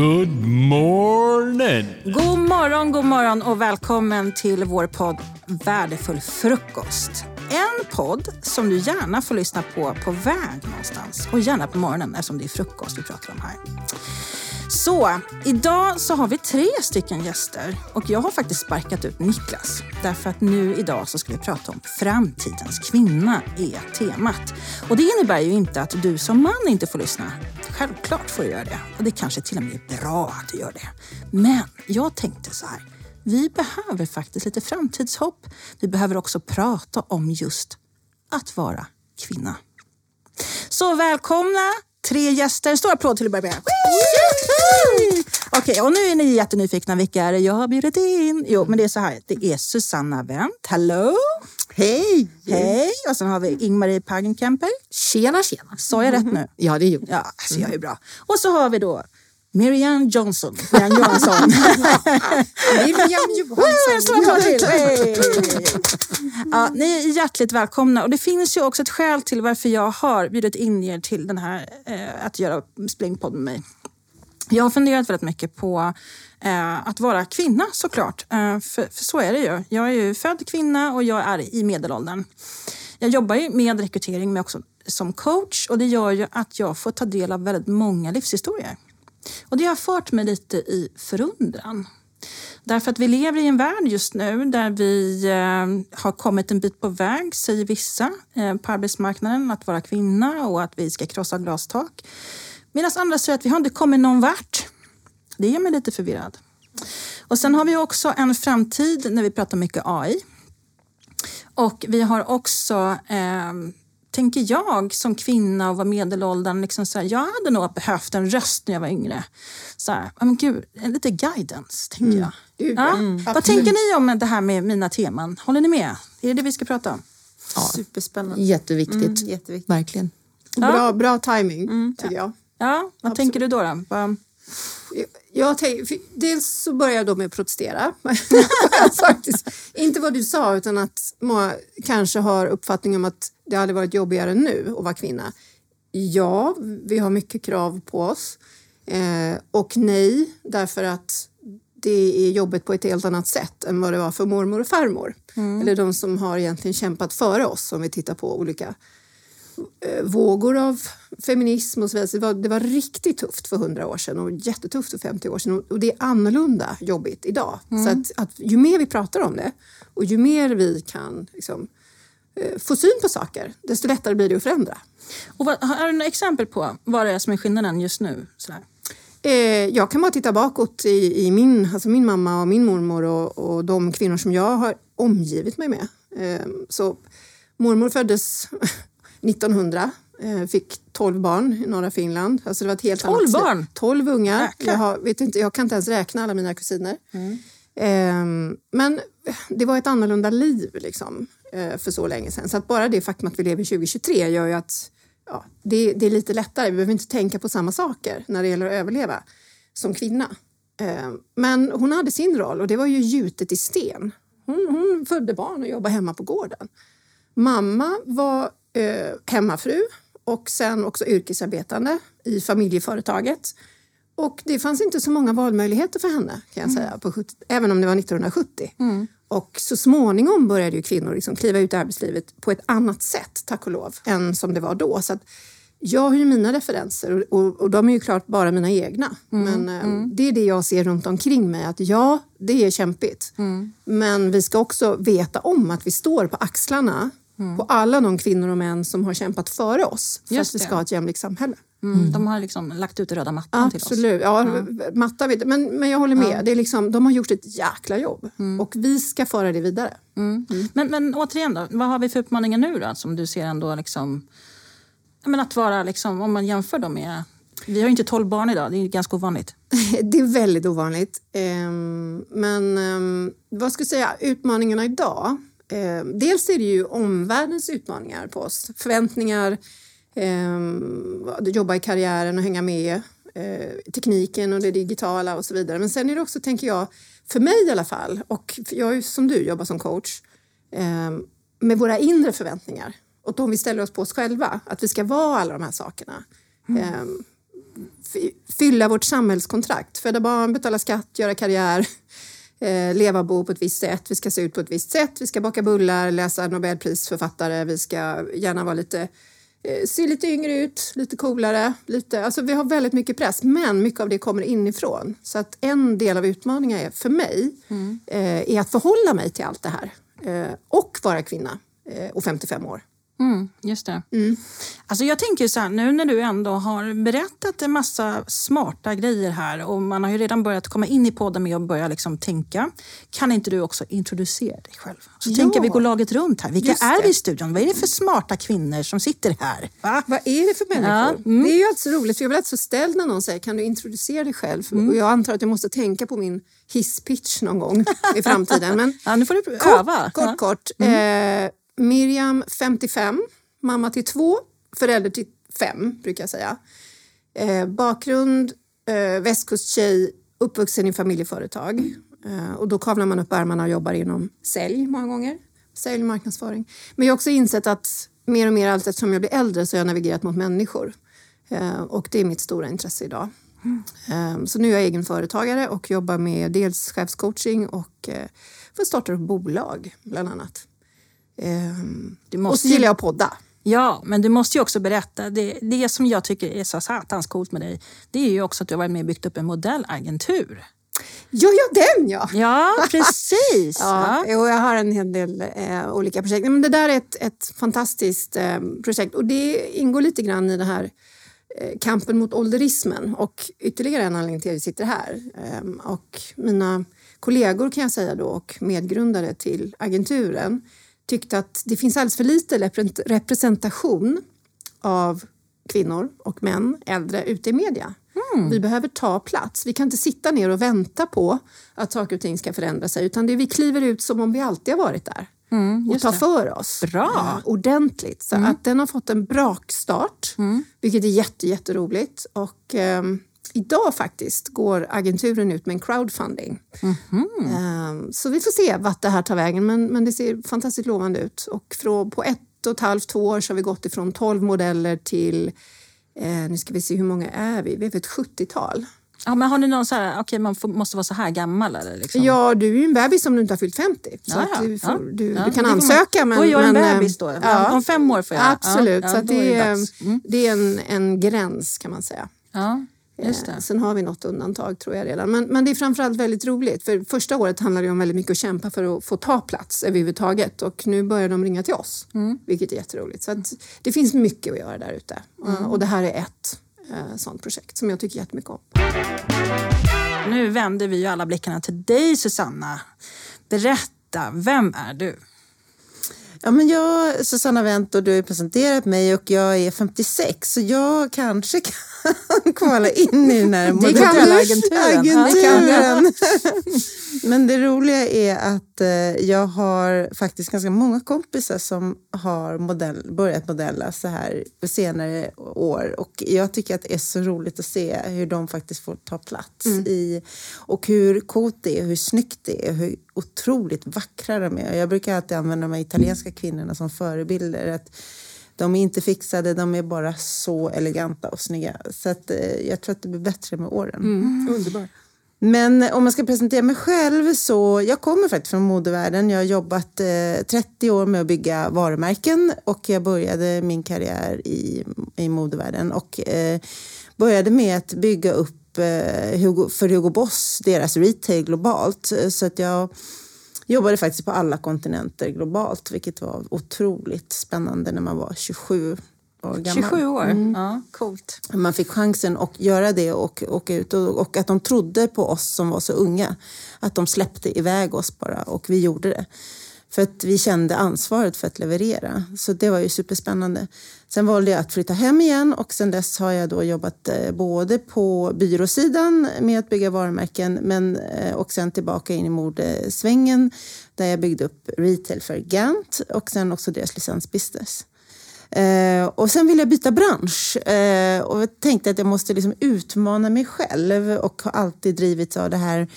Good morning! God morgon, god morgon och välkommen till vår podd Värdefull frukost. En podd som du gärna får lyssna på på väg någonstans och gärna på morgonen eftersom det är frukost vi pratar om här. Så, idag så har vi tre stycken gäster och jag har faktiskt sparkat ut Niklas. Därför att nu idag så ska vi prata om framtidens kvinna är temat. Och det innebär ju inte att du som man inte får lyssna. Självklart får du göra det. Och det kanske till och med är bra att du gör det. Men jag tänkte så här. Vi behöver faktiskt lite framtidshopp. Vi behöver också prata om just att vara kvinna. Så välkomna tre gäster. Stor applåd till att börja med. Okej, okay, och nu är ni jättenyfikna. Vilka är det jag har bjudit in? Jo, men det är så här. Det är Susanna Wendt. Hello! Hej! Hej! Och sen har vi Ingmarie Pagenkemper. Tjena, tjena! Sa jag rätt nu? Ja, det gjorde Ja, alltså jag är bra. Och så har vi då Miriam Johnson. Miriam Johansson. Miriam Johansson. ja, ni är hjärtligt välkomna. Och det finns ju också ett skäl till varför jag har bjudit in er till den här, eh, att göra Splingpodd med mig. Jag har funderat väldigt mycket på eh, att vara kvinna såklart. Eh, för, för så är det ju. Jag är ju född kvinna och jag är i medelåldern. Jag jobbar ju med rekrytering men också som coach och det gör ju att jag får ta del av väldigt många livshistorier. Och det har fört mig lite i förundran. Därför att vi lever i en värld just nu där vi eh, har kommit en bit på väg, säger vissa, eh, på arbetsmarknaden, att vara kvinna och att vi ska krossa glastak. Medan andra säger att vi har inte kommit någon vart. Det gör mig lite förvirrad. Och sen har vi också en framtid när vi pratar mycket AI. Och vi har också eh, tänker jag som kvinna och var medelåldern, liksom så här, jag hade nog behövt en röst när jag var yngre. Så här, men gud, lite guidance, tänker jag. Mm. Ja? Mm. Vad tänker ni om det här med mina teman? Håller ni med? Är det det vi ska prata om? Ja. Superspännande. Jätteviktigt. Mm, jätteviktigt. Verkligen. Bra, ja. bra timing mm. tycker jag. Ja, vad Absolut. tänker du då? då? Jag tänk, dels så börjar jag då med att protestera. Faktiskt. Inte vad du sa, utan att många kanske har uppfattning om att det hade varit jobbigare nu att vara kvinna. Ja, vi har mycket krav på oss. Eh, och nej, därför att det är jobbet på ett helt annat sätt än vad det var för mormor och farmor. Mm. Eller de som har egentligen kämpat före oss om vi tittar på olika vågor av feminism och så vidare. Så det, var, det var riktigt tufft för hundra år sedan och jättetufft för 50 år sedan och det är annorlunda jobbigt idag. Mm. Så att, att, ju mer vi pratar om det och ju mer vi kan liksom, eh, få syn på saker, desto lättare blir det att förändra. Och vad, har du några exempel på vad det är som är skillnaden just nu? Sådär? Eh, jag kan bara titta bakåt i, i, min, alltså min mamma och min mormor och, och de kvinnor som jag har omgivit mig med. så mormor föddes 1900. Eh, fick 12 barn i norra Finland. Alltså det var ett helt 12 annat barn? 12 ungar. Jag, har, vet inte, jag kan inte ens räkna alla mina kusiner. Mm. Eh, men det var ett annorlunda liv liksom, eh, för så länge sedan. Så att bara det faktum att vi lever 2023 gör ju att ja, det, det, är lite lättare. Vi behöver inte tänka på samma saker när det gäller att överleva som kvinna. Eh, men hon hade sin roll och det var ju gjutet i sten. Hon, hon födde barn och jobbade hemma på gården. Mamma var eh, hemmafru och sen också yrkesarbetande i familjeföretaget. Och det fanns inte så många valmöjligheter för henne, kan jag mm. säga, på 70, även om det var 1970. Mm. Och så småningom började ju kvinnor liksom kliva ut i arbetslivet på ett annat sätt, tack och lov, än som det var då. Så jag har ju mina referenser och, och, och, de är ju klart bara mina egna. Mm. Men eh, mm. det är det jag ser runt omkring mig, att ja, det är kämpigt. Mm. Men vi ska också veta om att vi står på axlarna mm. på alla de kvinnor och män som har kämpat före oss för Just att vi ska ha ett jämlikt samhälle. Mm. mm. De har liksom lagt ut röda mattan Absolut. till oss. Absolut. Ja, mm. matta vet men, men jag håller med. Det är liksom, de har gjort ett jäkla jobb mm. och vi ska föra det vidare. Mm. Men, men återigen, då, vad har vi för utmaningar nu då, som du ser ändå liksom, men att vara, liksom, om man jämför dem med vi har inte tolv barn idag, det är ganska ovanligt. det är väldigt ovanligt. Ehm, men ehm, vad ska jag säga, utmaningarna idag Eh, dels är det ju omvärldens utmaningar på oss. Förväntningar, eh, jobba i karriären och hänga med. Eh, tekniken och det digitala och så vidare. Men sen är det också, tänker jag, för mig i alla fall, och jag är som du jobbar som coach, eh, med våra inre förväntningar och de vi ställer oss på oss själva. Att vi ska vara alla de här sakerna. Mm. Eh, f- fylla vårt samhällskontrakt. Föda barn, betala skatt, göra karriär, eh, leva och bo på ett visst sätt. Vi ska se ut på ett visst sätt. Vi ska baka bullar, läsa Nobelprisförfattare. Vi ska gärna vara lite eh, se lite yngre ut, lite coolare. Lite, alltså vi har väldigt mycket press, men mycket av det kommer inifrån. Så att en del av utmaningen är, för mig eh, är att förhålla mig till allt det här. Och vara kvinna och 55 år. Mm, just det. Alltså jag tänker så här, nu när du ändå har berättat en massa smarta grejer här och man har ju redan börjat komma in i podden med att börja liksom tänka. Kan inte du också introducera dig själv? Så Ja. tänker vi gå laget runt här. Vilka är vi i studion? Vad är det för smarta kvinnor som sitter här? Va? Vad är det för människor? Ja, mm. Det är ju alltid så roligt, för jag blir alltid så ställd när någon säger kan du introducera dig själv? Mm. Och jag antar att jag måste tänka på min hisspitch någon gång i framtiden. Men Ja, nu får du kort, öva. kort, Ja. kort. Eh, Miriam, 55, mamma till två, förälder till fem brukar jag säga. Eh, bakgrund, eh, västkusttjej, uppvuxen i familjeföretag. Eh, och då kavlar man upp ärmarna och jobbar inom sälj många gånger. Sälj, marknadsföring. Men jag har också insett att mer och mer allt eftersom jag blir äldre så har jag navigerat mot människor. Eh, och det är mitt stora intresse idag. Eh, så nu är jag egenföretagare och jobbar med dels chefscoaching och eh, för att starta upp bolag bland annat. Eh, Du och måste så gillar jag att podda. Ja, men du måste ju också berätta. Det, det som jag tycker är så satans coolt med dig, det är ju också att du har varit med och byggt upp en modellagentur. Ja, ja, den ja! Ja, precis. Ja, Ja. och jag har en hel del eh, olika projekt. Men det där är ett, ett fantastiskt eh, projekt och det ingår lite grann i det här eh, kampen mot ålderismen och ytterligare en anledning till att vi sitter här. Eh, och mina kollegor kan jag säga då och medgrundare till agenturen tyckte att det finns alldeles för lite repre- representation av kvinnor och män, äldre, ute i media. Vi behöver ta plats. Vi kan inte sitta ner och vänta på att saker och ting ska förändra sig utan det vi kliver ut som om vi alltid har varit där och Mm, just tar det. för oss Bra. eh, ordentligt. Så att den har fått en brakstart, vilket är jätte, jätteroligt. Och ehm, idag faktiskt går agenturen ut med en crowdfunding. Ehm, så vi får se vart det här tar vägen, men, men det ser fantastiskt lovande ut. Och från, på ett och ett halvt, två år så har vi gått ifrån 12 modeller till, eh, nu ska vi se hur många är vi? Vi är ett 70-tal. Ja, men har ni någon så här, okej man får, måste vara så här gammal eller? Liksom? Ja, du är ju en bebis om du inte har fyllt 50. Så Ja, ja. du, får, Ja. du, Ja, du det kan får man- ansöka. Men, Då är jag en men, eh, bebis då. Om fem år får jag. Absolut, Ja, så ja, då är det, det är. Mm. det är en, en gräns kan man säga. Ja, det. Sen har vi något undantag tror jag redan. Men, men det är framförallt väldigt roligt. För första året handlade det om väldigt mycket att kämpa för att få ta plats överhuvudtaget. Och nu börjar de ringa till oss, Mm. vilket är jätteroligt. Så att det finns mycket att göra där ute. Mm. Och det här är ett eh, sånt projekt som jag tycker jättemycket om. Nu vänder vi ju alla blickarna till dig Susanna. Berätta, vem är du? Ja, men jag, Susanna Wendt, och du har presenterat mig och jag är 56 så jag kanske kan kvala in i den här modellagenturen. Men det roliga är att eh, jag har faktiskt ganska många kompisar som har modell, börjat modella så här på senare år och jag tycker att det är så roligt att se hur de faktiskt får ta plats i och hur coolt det är, hur snyggt det är, hur otroligt vackra de är. Jag brukar alltid använda de italienska kvinnorna som förebilder. Att de är inte fixade, de är bara så eleganta och snygga. Så att, eh, jag tror att det blir bättre med åren. Underbart. Men om man ska presentera mig själv så jag kommer faktiskt från modevärlden. Jag har jobbat eh, 30 år med att bygga varumärken och jag började min karriär i, i modevärlden och eh, började med att bygga upp eh, Hugo, för Hugo Boss, deras retail globalt. Eh, Så att jag jobbade faktiskt på alla kontinenter globalt vilket var otroligt spännande när man var 27 år gammal. 27 år? Ja, coolt. Man fick chansen att göra det och åka ut och, och att de trodde på oss som var så unga. Att de släppte iväg oss bara och vi gjorde det. För att vi kände ansvaret för att leverera. Så det var ju superspännande. Sen valde jag att flytta hem igen och sen dess har jag då jobbat eh, både på byråsidan med att bygga varumärken men, eh, och sen tillbaka in i modesvängen där jag byggde upp retail för Gant och sen också deras licensbusiness. Eh, och sen ville jag byta bransch eh, och jag tänkte att jag måste liksom utmana mig själv och har alltid drivits av det här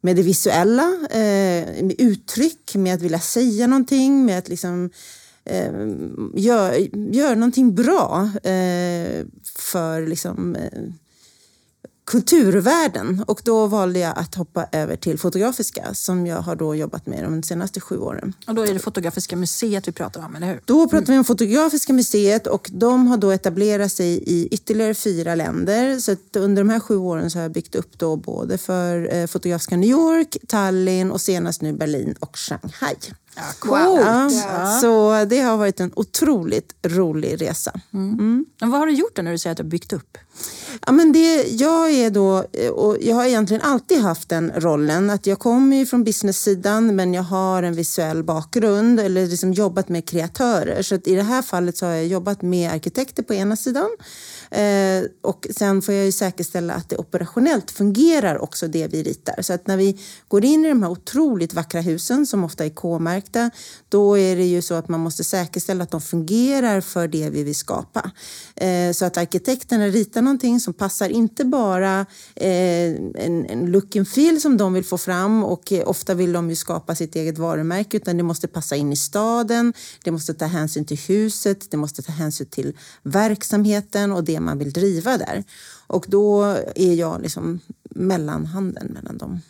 med det visuella, eh, med uttryck, med att vilja säga någonting, med att liksom eh, göra gör någonting bra eh, för liksom, eh, kulturvärlden och då valde jag att hoppa över till Fotografiska som jag har då jobbat med de senaste sju åren. Och då är det Fotografiska museet vi pratar om, eller hur? Då pratar vi om Fotografiska museet och de har då etablerat sig i ytterligare fyra länder. Så under de här sju åren så har jag byggt upp då både för eh, Fotografiska New York, Tallinn och senast nu Berlin och Shanghai. Ja, coolt! Ja, Så det har varit en otroligt rolig resa. Men vad har du gjort då när du säger att du har byggt upp? Ja, men det, jag, är då, och jag har egentligen alltid haft den rollen att jag kommer ju från business-sidan men jag har en visuell bakgrund eller liksom jobbat med kreatörer. Så i det här fallet så har jag jobbat med arkitekter på ena sidan Eh, och sen får jag ju säkerställa att det operationellt fungerar också det vi ritar. Så att när vi går in i de här otroligt vackra husen som ofta är K-märkta då är det ju så att man måste säkerställa att de fungerar för det vi vill skapa. Eh, så att arkitekterna ritar någonting som passar inte bara eh, en, en look and feel som de vill få fram och eh, ofta vill de ju skapa sitt eget varumärke utan det måste passa in i staden, det måste ta hänsyn till huset, det måste ta hänsyn till verksamheten och det man vill driva där. Och då är jag liksom mellanhanden mellan dem.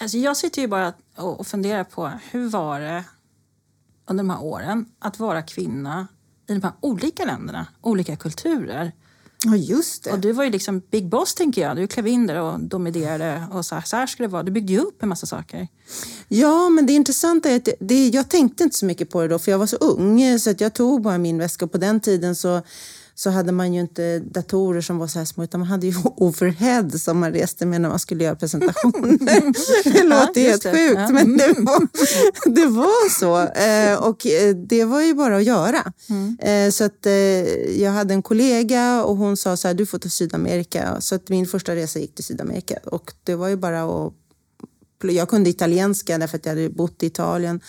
Alltså jag sitter ju bara och funderar på hur var det under de här åren att vara kvinna i de här olika länderna, olika kulturer. Ja, just Och du var ju liksom big boss tänker jag. Du klev in där och dominerade och så här, så här ska det vara. Du byggde ju upp en massa saker. Ja, men det intressanta är att det, det, jag tänkte inte så mycket på det då, för jag var så ung. Så att jag tog bara min väska på den tiden så, så hade man ju inte datorer som var så här små, utan man hade ju overhead som man reste med när man skulle göra presentationer. det låter just helt det. sjukt, Ja. men det var, det var så. Eh, och eh, det var ju bara att göra. Eh, så att jag hade en kollega och hon sa så här, du får till Sydamerika. Så att min första resa gick till Sydamerika och det var ju bara att jag kunde italienska därför att jag hade bott i Italien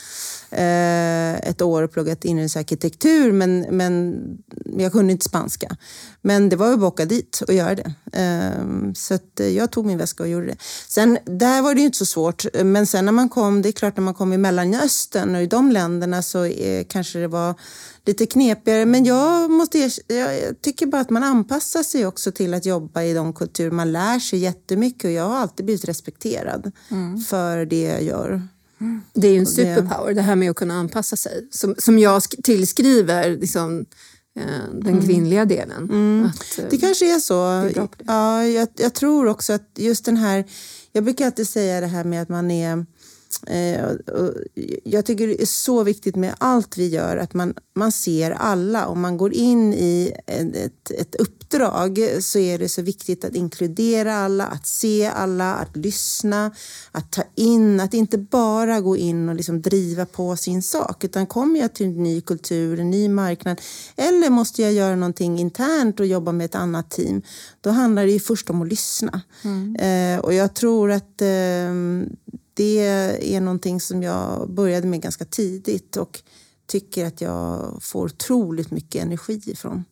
eh, ett år och pluggat inredningsarkitektur men, men jag kunde inte spanska. Men det var ju bara att åka dit och göra det. Eh, så eh, jag tog min väska och gjorde det. Sen, där var det ju inte så svårt, men sen när man kom, det är klart när man kom i Mellanöstern och i de länderna så eh, kanske det var lite knepigare. Men jag, måste, jag, tycker bara att man anpassar sig också till att jobba i de kulturer. Man lär sig jättemycket och jag har alltid blivit respekterad för det jag gör. Det är ju en superpower, det här med att kunna anpassa sig. Som, som jag sk- tillskriver liksom, den kvinnliga delen. Att, eh, Det kanske är så. är. Ja, jag, jag tror också att just den här... Jag brukar alltid säga det här med att man är... Eh, och, och, jag tycker det är så viktigt med allt vi gör att man, man ser alla. Om man går in i ett, ett, ett uppdrag så är det så viktigt att inkludera alla, att se alla, att lyssna, att ta in, att inte bara gå in och liksom driva på sin sak. Utan kommer jag till en ny kultur, en ny marknad eller måste jag göra någonting internt och jobba med ett annat team, då handlar det ju först om att lyssna. Eh, och jag tror att eh, det är någonting som jag började med ganska tidigt och tycker att jag får otroligt mycket energi ifrån.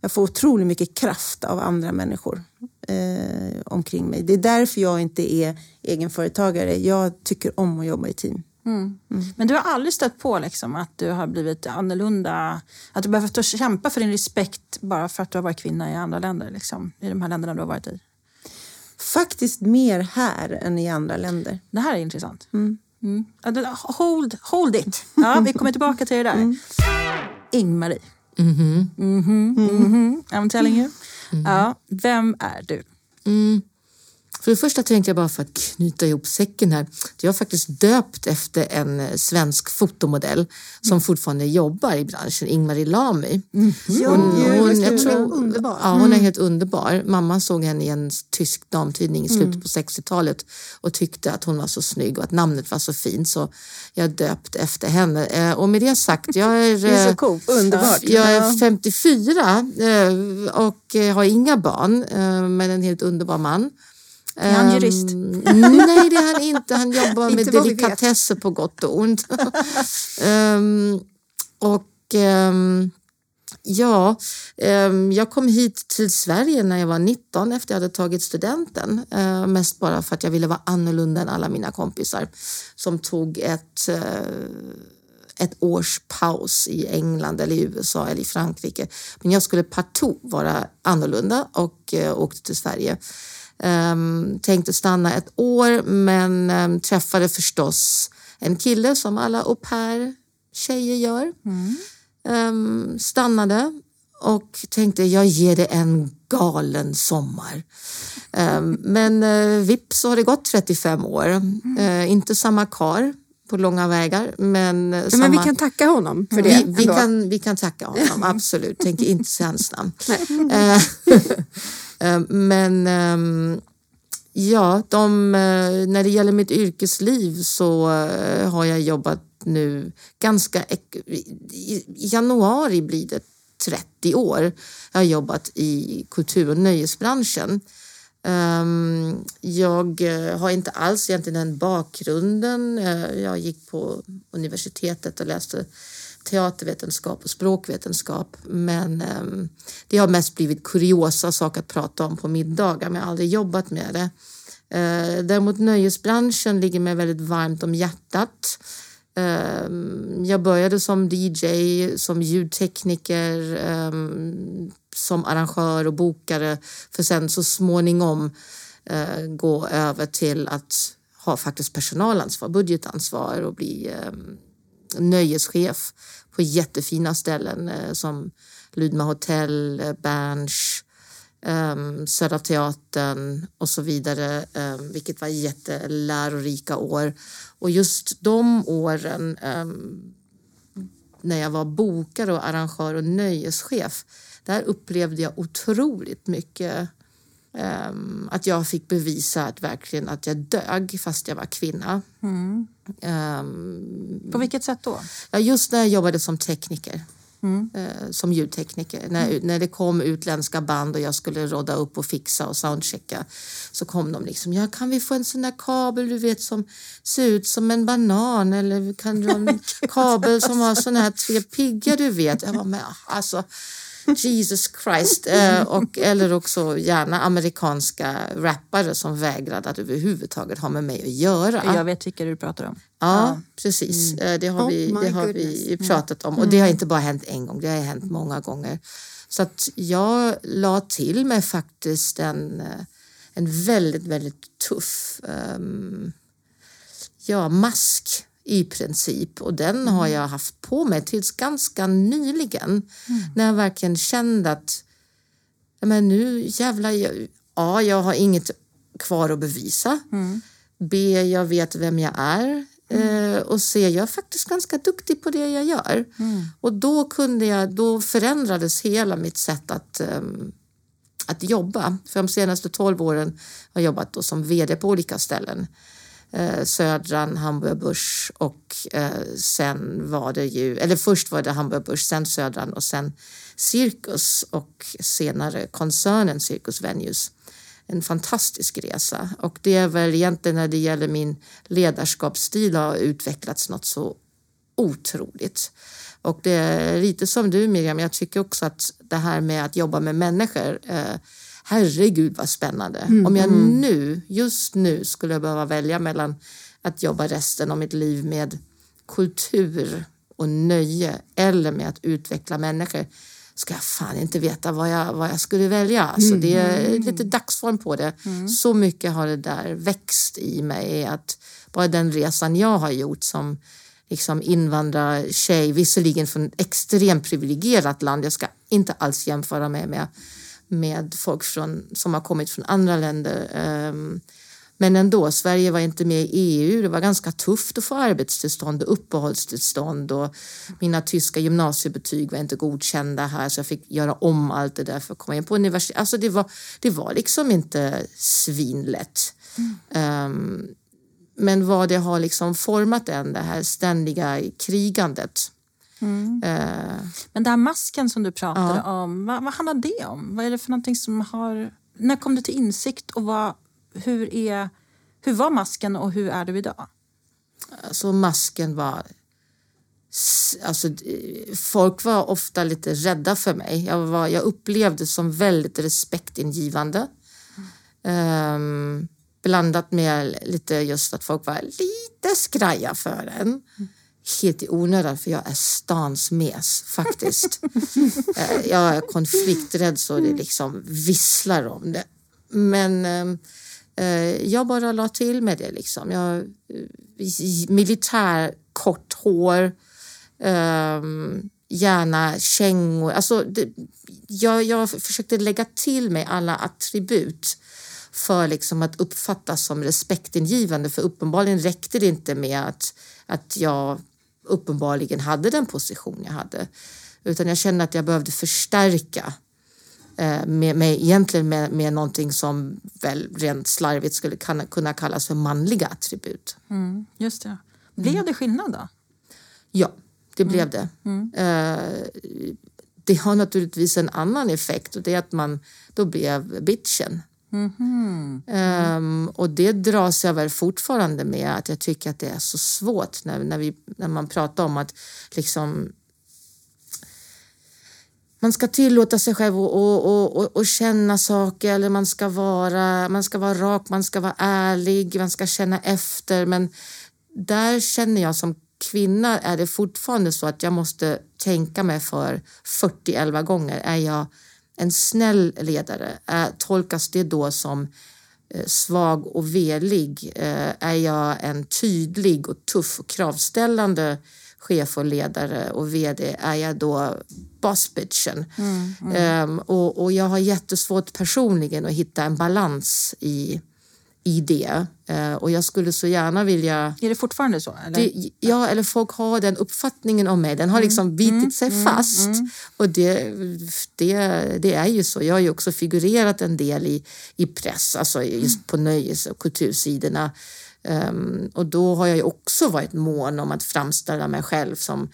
Jag får otroligt mycket kraft av andra människor eh, omkring mig. Det är därför jag inte är egenföretagare. Jag tycker om att jobba i team. Men du har aldrig stött på liksom, att du har blivit annorlunda, att du behövt kämpa för din respekt bara för att du har varit kvinna i andra länder, liksom, i de här länderna du har varit i? Faktiskt mer här än i andra länder. Det här är intressant. Mm. Det- Hold, hold it. Ja, vi kommer tillbaka till det där. Ingmarie. Mhm, mhm. I'm telling you. Ja, vem är du? För det första tänkte jag bara för att knyta ihop säcken här. Jag har faktiskt döpt efter en eh, svensk fotomodell som fortfarande jobbar i branschen, Ingmarie Lamy. Hon, hon, jag tror, underbar. Ja, hon är helt underbar. Mamma såg henne i en tysk damtidning i slutet på 60-talet och tyckte att hon var så snygg och att namnet var så fint så jag döpt efter henne. Eh, Och med det sagt, jag är, Det är så eh, coolt. Underbart. jag är 54 eh, och har inga barn men en helt underbar man. Är han Ehm, jurist? Nej, det är han inte. Han jobbar med Inte delikatesser på gott och ont. Ehm, och ehm, ja, jag kom hit till Sverige när jag var 19 efter jag hade tagit studenten. Uh, mest bara för att jag ville vara annorlunda än alla mina kompisar som tog ett eh, ett års paus i England eller i USA eller i Frankrike. Men jag skulle partout vara annorlunda och eh, åkte till Sverige. Um, tänkte stanna ett år men um, träffade förstås en kille som alla au pair tjejer gör. Um, stannade och tänkte jag ger det en galen sommar. Men uh, vips så har det gått 35 år. Uh, inte samma kar på långa vägar. Men, Ja, samma... men vi kan tacka honom för det. Vi, vi, kan, vi kan tacka honom, absolut. Tänker inte säga hans namn. Eh, men ehm, ja, de, eh, när det gäller mitt yrkesliv så eh, har jag jobbat nu ganska... I januari blir det 30 år. Jag har jobbat i kultur och nöjesbranschen. Ehm, jag har inte alls egentligen den bakgrunden. Jag gick på universitetet och läste teatervetenskap och språkvetenskap. Men eh, det har mest blivit kuriosa saker att prata om på middagar, men jag har aldrig jobbat med det. Eh, Däremot nöjesbranschen ligger mig väldigt varmt om hjärtat. Eh, Jag började som DJ, som ljudtekniker, ehm, som arrangör och bokare för sen så småningom eh, gå över till att ha faktiskt personalansvar, budgetansvar och bli ehm, nöjeschef på jättefina ställen eh, som Lydma hotell, eh, Berns, ehm, Södra Teatern och så vidare, ehm, vilket var jättelärorika år. Och just de åren ehm, när jag var bokare och arrangör och nöjeschef, där upplevde jag otroligt mycket att jag fick bevisa att verkligen att jag dög fast jag var kvinna. Mm. På vilket sätt då? Ja, just när jag jobbade som tekniker. Eh, som ljudtekniker. När, när det kom utländska band och jag skulle rodda upp och fixa och soundchecka så kom de liksom, ja kan vi få en sån där kabel du vet som ser ut som en banan eller kan du ha en kabel som har såna här tre piggar du vet. Jag var med, alltså Jesus Christ. Eh, och, eller också gärna amerikanska rappare som vägrade att överhuvudtaget ha med mig att göra. Jag vet vilka du pratar om. Ja, precis. Eh, Det har, Oh vi, my det har goodness. vi pratat om. Och det har inte bara hänt en gång, det har hänt många gånger. Så att jag la till mig faktiskt en, eh, en väldigt, väldigt tuff ehm, ja, mask i princip. Och den har jag haft på mig tills ganska nyligen. När jag verkligen kände att men nu jävlar, jag, A, jag har inget kvar att bevisa. B, jag vet vem jag är. Eh, och C, jag är faktiskt ganska duktig på det jag gör. Och då, kunde jag, då förändrades hela mitt sätt att, ehm, att jobba. För de senaste 12 åren har jag jobbat då som VD på olika ställen. Eh, Södran, Hamburg Börs och eh, sen var det ju, eller först var det Hamburg Börs, sen Södran och sen Cirkus och senare koncernen Cirkus Venues. En fantastisk resa och det är väl egentligen när det gäller min ledarskapsstil har utvecklats något så otroligt. Och det är lite som du Miriam, jag tycker också att det här med att jobba med människor, eh, herregud vad spännande. Om jag nu, just nu skulle behöva välja mellan att jobba resten av mitt liv med kultur och nöje eller med att utveckla människor ska jag fan inte veta vad jag, vad jag skulle välja. Alltså det är lite dagsform på det. Så mycket har det där växt i mig att bara den resan jag har gjort som liksom invandrartjej, visserligen från ett extremt privilegierat land, jag ska inte alls jämföra mig med, med folk från, som har kommit från andra länder. Ehm, men ändå, Sverige var inte med i EU. Det var ganska tufft att få arbetstillstånd och uppehållstillstånd och mina tyska gymnasiebetyg var inte godkända här så jag fick göra om allt det där för att komma in på universitet. Alltså det var, det var liksom inte svinlätt. Ehm, men vad det har liksom format en, det här ständiga krigandet. Eh, Men den här masken som du pratade om, vad, vad handlar det om? Vad är det för någonting som har... När kom du till insikt och vad, hur, är, hur var masken och hur är du idag? alltså masken var... Alltså, folk var ofta lite rädda för mig. Jag, var, jag upplevde som väldigt respektingivande. Ehm, blandat med lite just att folk var lite skraja för en. Helt i onödan för jag är stans mes faktiskt. Eh, jag är konflikträdd så det liksom visslar om det. men eh, eh, jag bara la till med det. Liksom. Jag, eh, militär, kort hår, eh, gärna kängor. Alltså, det, jag, jag försökte lägga till mig alla attribut för liksom att uppfattas som respektingivande. För uppenbarligen räckte det inte med att, att jag uppenbarligen hade den position jag hade. Utan jag kände att jag behövde förstärka eh, med, med, egentligen med, med någonting som väl rent slarvigt skulle kunna kallas för manliga attribut. Mm, just det. Blev mm. det skillnad då? Ja, det mm. blev det. Mm. Eh, det har naturligtvis en annan effekt och det är att man då blev bitchen. Mm. Um, och det dras jag väl fortfarande med att jag tycker att det är så svårt när, när, vi, när man pratar om att liksom man ska tillåta sig själv att och, och, och, och, känna saker eller man ska, vara, man ska vara rak, man ska vara ärlig, man ska känna efter. Men där känner jag som kvinna är det fortfarande så att jag måste tänka mig för 40 gånger. Är jag en snäll ledare? Är, tolkas det då som eh, svag och velig? Eh, är jag en tydlig och tuff och kravställande chef och ledare och vd är jag då bossbitchen. Mm, mm. Um, och, och, jag har jättesvårt personligen att hitta en balans i, i det. Uh, och jag skulle så gärna vilja... Är det fortfarande så? Eller? Det, ja, eller folk har den uppfattningen om mig. Den har mm, liksom bitit mm, sig mm, fast. Mm. Och det, det, det är ju så. Jag har ju också figurerat en del i, i press, alltså just på nöjes och kultursidorna. Um, och då har jag ju också varit mån om att framställa mig själv som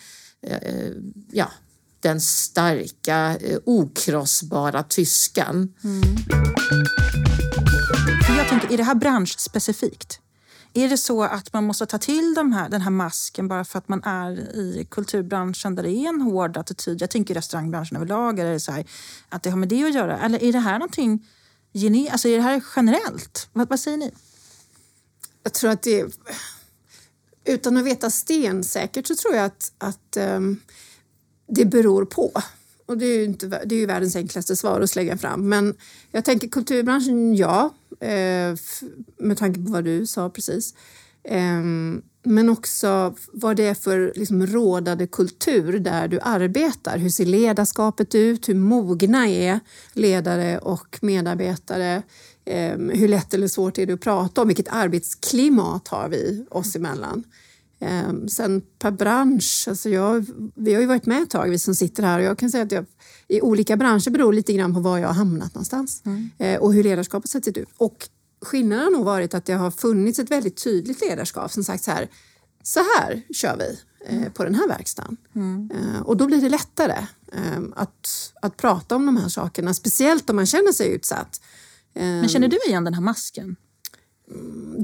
uh, ja, den starka, uh, okrossbara tyskan. För Jag tänker, är det här branschspecifikt? Är det så att man måste ta till de här, den här masken bara för att man är i kulturbranschen där det är en hård attityd? Jag tänker restaurangbranschen överlag. Är det så här, att det har med det att göra? Eller är det här någonting alltså är det här generellt? Vad, vad säger ni? Jag tror att det... Utan att veta stensäkert så tror jag att, att um, det beror på. Och det är ju, inte, det är ju världens enklaste svar att slänga fram. Men jag tänker kulturbranschen, ja. Eh, med tanke på vad du sa precis. Ehm, men också vad det är för liksom, rådande kultur där du arbetar. Hur ser ledarskapet ut? Hur mogna är ledare och medarbetare? Ehm, hur lätt eller svårt är det att prata om? Vilket arbetsklimat har vi oss emellan? Mm sen per bransch, alltså jag, vi har ju varit med ett tag vi som sitter här och jag kan säga att jag, i olika branscher beror lite grann på var jag har hamnat någonstans mm. eh, och hur ledarskapet sett ut. Och skillnaden har nog varit att det har funnits ett väldigt tydligt ledarskap som sagt så här, så här kör vi eh, mm. på den här verkstaden. Mm. Eh, och då blir det lättare eh, att, att prata om de här sakerna, speciellt om man känner sig utsatt. Men känner du igen den här masken?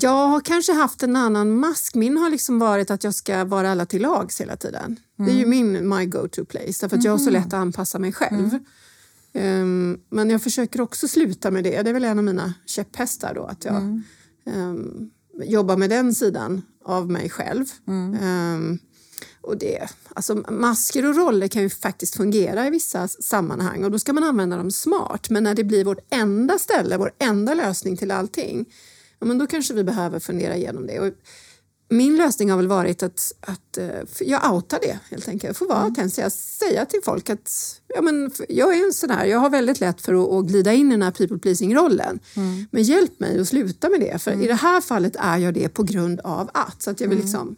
Jag har kanske haft en annan mask. Min har liksom varit att jag ska vara alla till lags hela tiden. Mm. Det är ju mm. min my go-to place, därför att jag har så mm. lätt att anpassa mig själv. Um, men jag försöker också sluta med det. Det är väl en av mina käpphästar då, att jag um, jobbar med den sidan av mig själv. Um, och det, alltså masker och roller kan ju faktiskt fungera i vissa sammanhang och då ska man använda dem smart. Men när det blir vårt enda ställe, vår enda lösning till allting, ja, men då kanske vi behöver fundera igenom det. Och min lösning har väl varit att, att uh, jag outar det helt enkelt. Jag får vara mm. autentisk. Säga till folk att ja, men, jag är en sån här, jag har väldigt lätt för att, att glida in i den här people pleasing-rollen. Mm. Men hjälp mig att sluta med det. För mm. i det här fallet är jag det på grund av att. Så att jag vill mm. liksom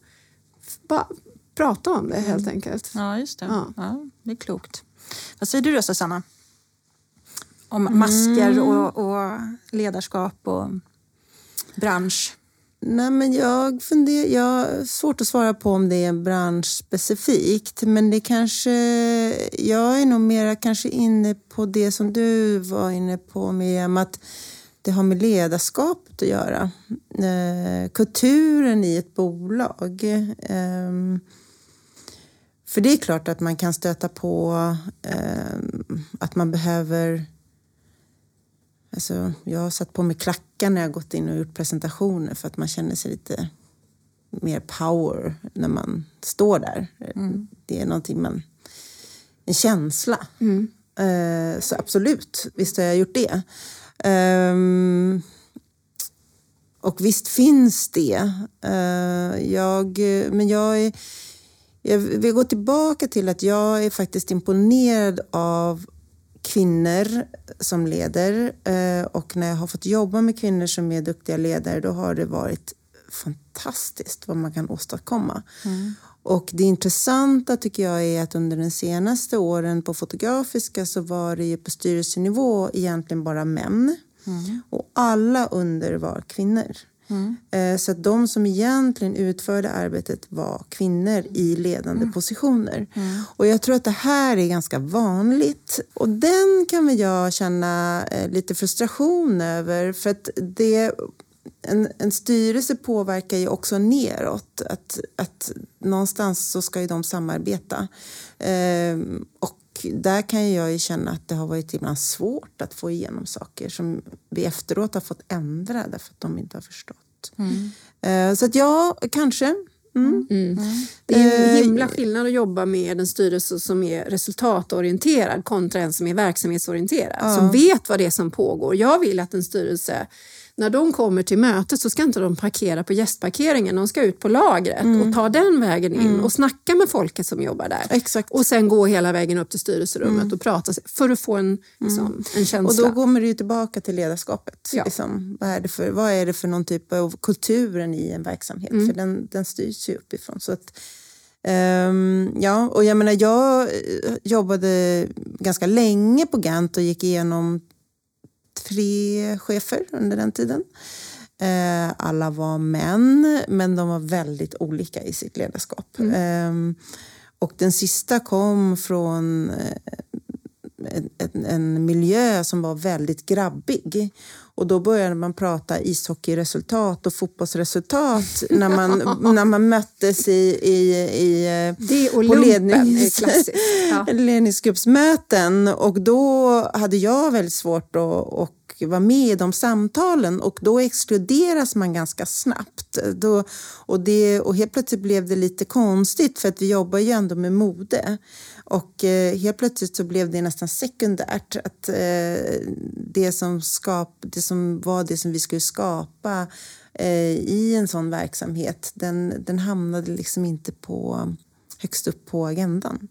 bara prata om det helt mm. enkelt. Ja, just det. Ja. ja. det är klokt. Vad säger du då, Susanna? Om masker och, och ledarskap och bransch? Nej, men jag, funderar, jag har svårt att svara på om det är branschspecifikt. Men det kanske, jag är nog mera kanske inne på det som du var inne på med att det har med ledarskapet att göra. Eh, kulturen i ett bolag. Eh, för det är klart att man kan stöta på eh, att man behöver... Alltså, jag har satt på mig klackar när jag gått in och gjort presentationer för att man känner sig lite mer power när man står där. Mm. Det är någonting man... En känsla. Mm. Eh, så absolut, visst har jag gjort det. Ehm, och visst finns det. Eh, jag, men jag, är, jag vill gå tillbaka till att jag är faktiskt imponerad av kvinnor som leder eh, och när jag har fått jobba med kvinnor som är duktiga ledare då har det varit fantastiskt vad man kan åstadkomma. Mm. Och det intressanta tycker jag är att under de senaste åren på Fotografiska så var det ju på styrelsenivå egentligen bara män. Mm. Och alla under var kvinnor. Mm. Så att de som egentligen utförde arbetet var kvinnor i ledande mm. positioner. Mm. Och jag tror att det här är ganska vanligt. Och den kan väl jag känna eh, lite frustration över för att det en, en styrelse påverkar ju också neråt. Att, att någonstans så ska ju de samarbeta. Ehm, och där kan jag ju känna att det har varit ibland svårt att få igenom saker som vi efteråt har fått ändra därför att de inte har förstått. Mm. Ehm, så att ja, kanske. Mm. Mm. Det är en ehm, himla skillnad att jobba med en styrelse som är resultatorienterad kontra en som är verksamhetsorienterad, ja. som vet vad det är som pågår. Jag vill att en styrelse när de kommer till mötet så ska inte de parkera på gästparkeringen, de ska ut på lagret mm. och ta den vägen in mm. och snacka med folket som jobbar där. Exakt. Och sen gå hela vägen upp till styrelserummet mm. och prata för att få en, liksom, mm. en känsla. Och då kommer du tillbaka till ledarskapet. Ja. Liksom. Vad, är det för, vad är det för någon typ av kulturen i en verksamhet? Mm. För den, den styrs ju uppifrån. Så att, Um, ja, och jag menar, jag eh, jobbade ganska länge på Gant och gick igenom tre chefer under den tiden. Eh, alla var män, men de var väldigt olika i sitt ledarskap. Mm. Eh, och den sista kom från eh, en, en, miljö som var väldigt grabbig. Och då började man prata ishockeyresultat och fotbollsresultat när man, när man möttes i, i, i det och på lednings, ja. ledningsgruppsmöten. Och då hade jag väldigt svårt att, att vara med i de samtalen och då exkluderas man ganska snabbt. Då, och, det, och helt plötsligt blev det lite konstigt för att vi jobbar ju ändå med mode. Och eh, helt plötsligt så blev det nästan sekundärt att eh, det, som skap, det som var det som vi skulle skapa eh, i en sån verksamhet, den, den hamnade liksom inte på, högst upp på agendan.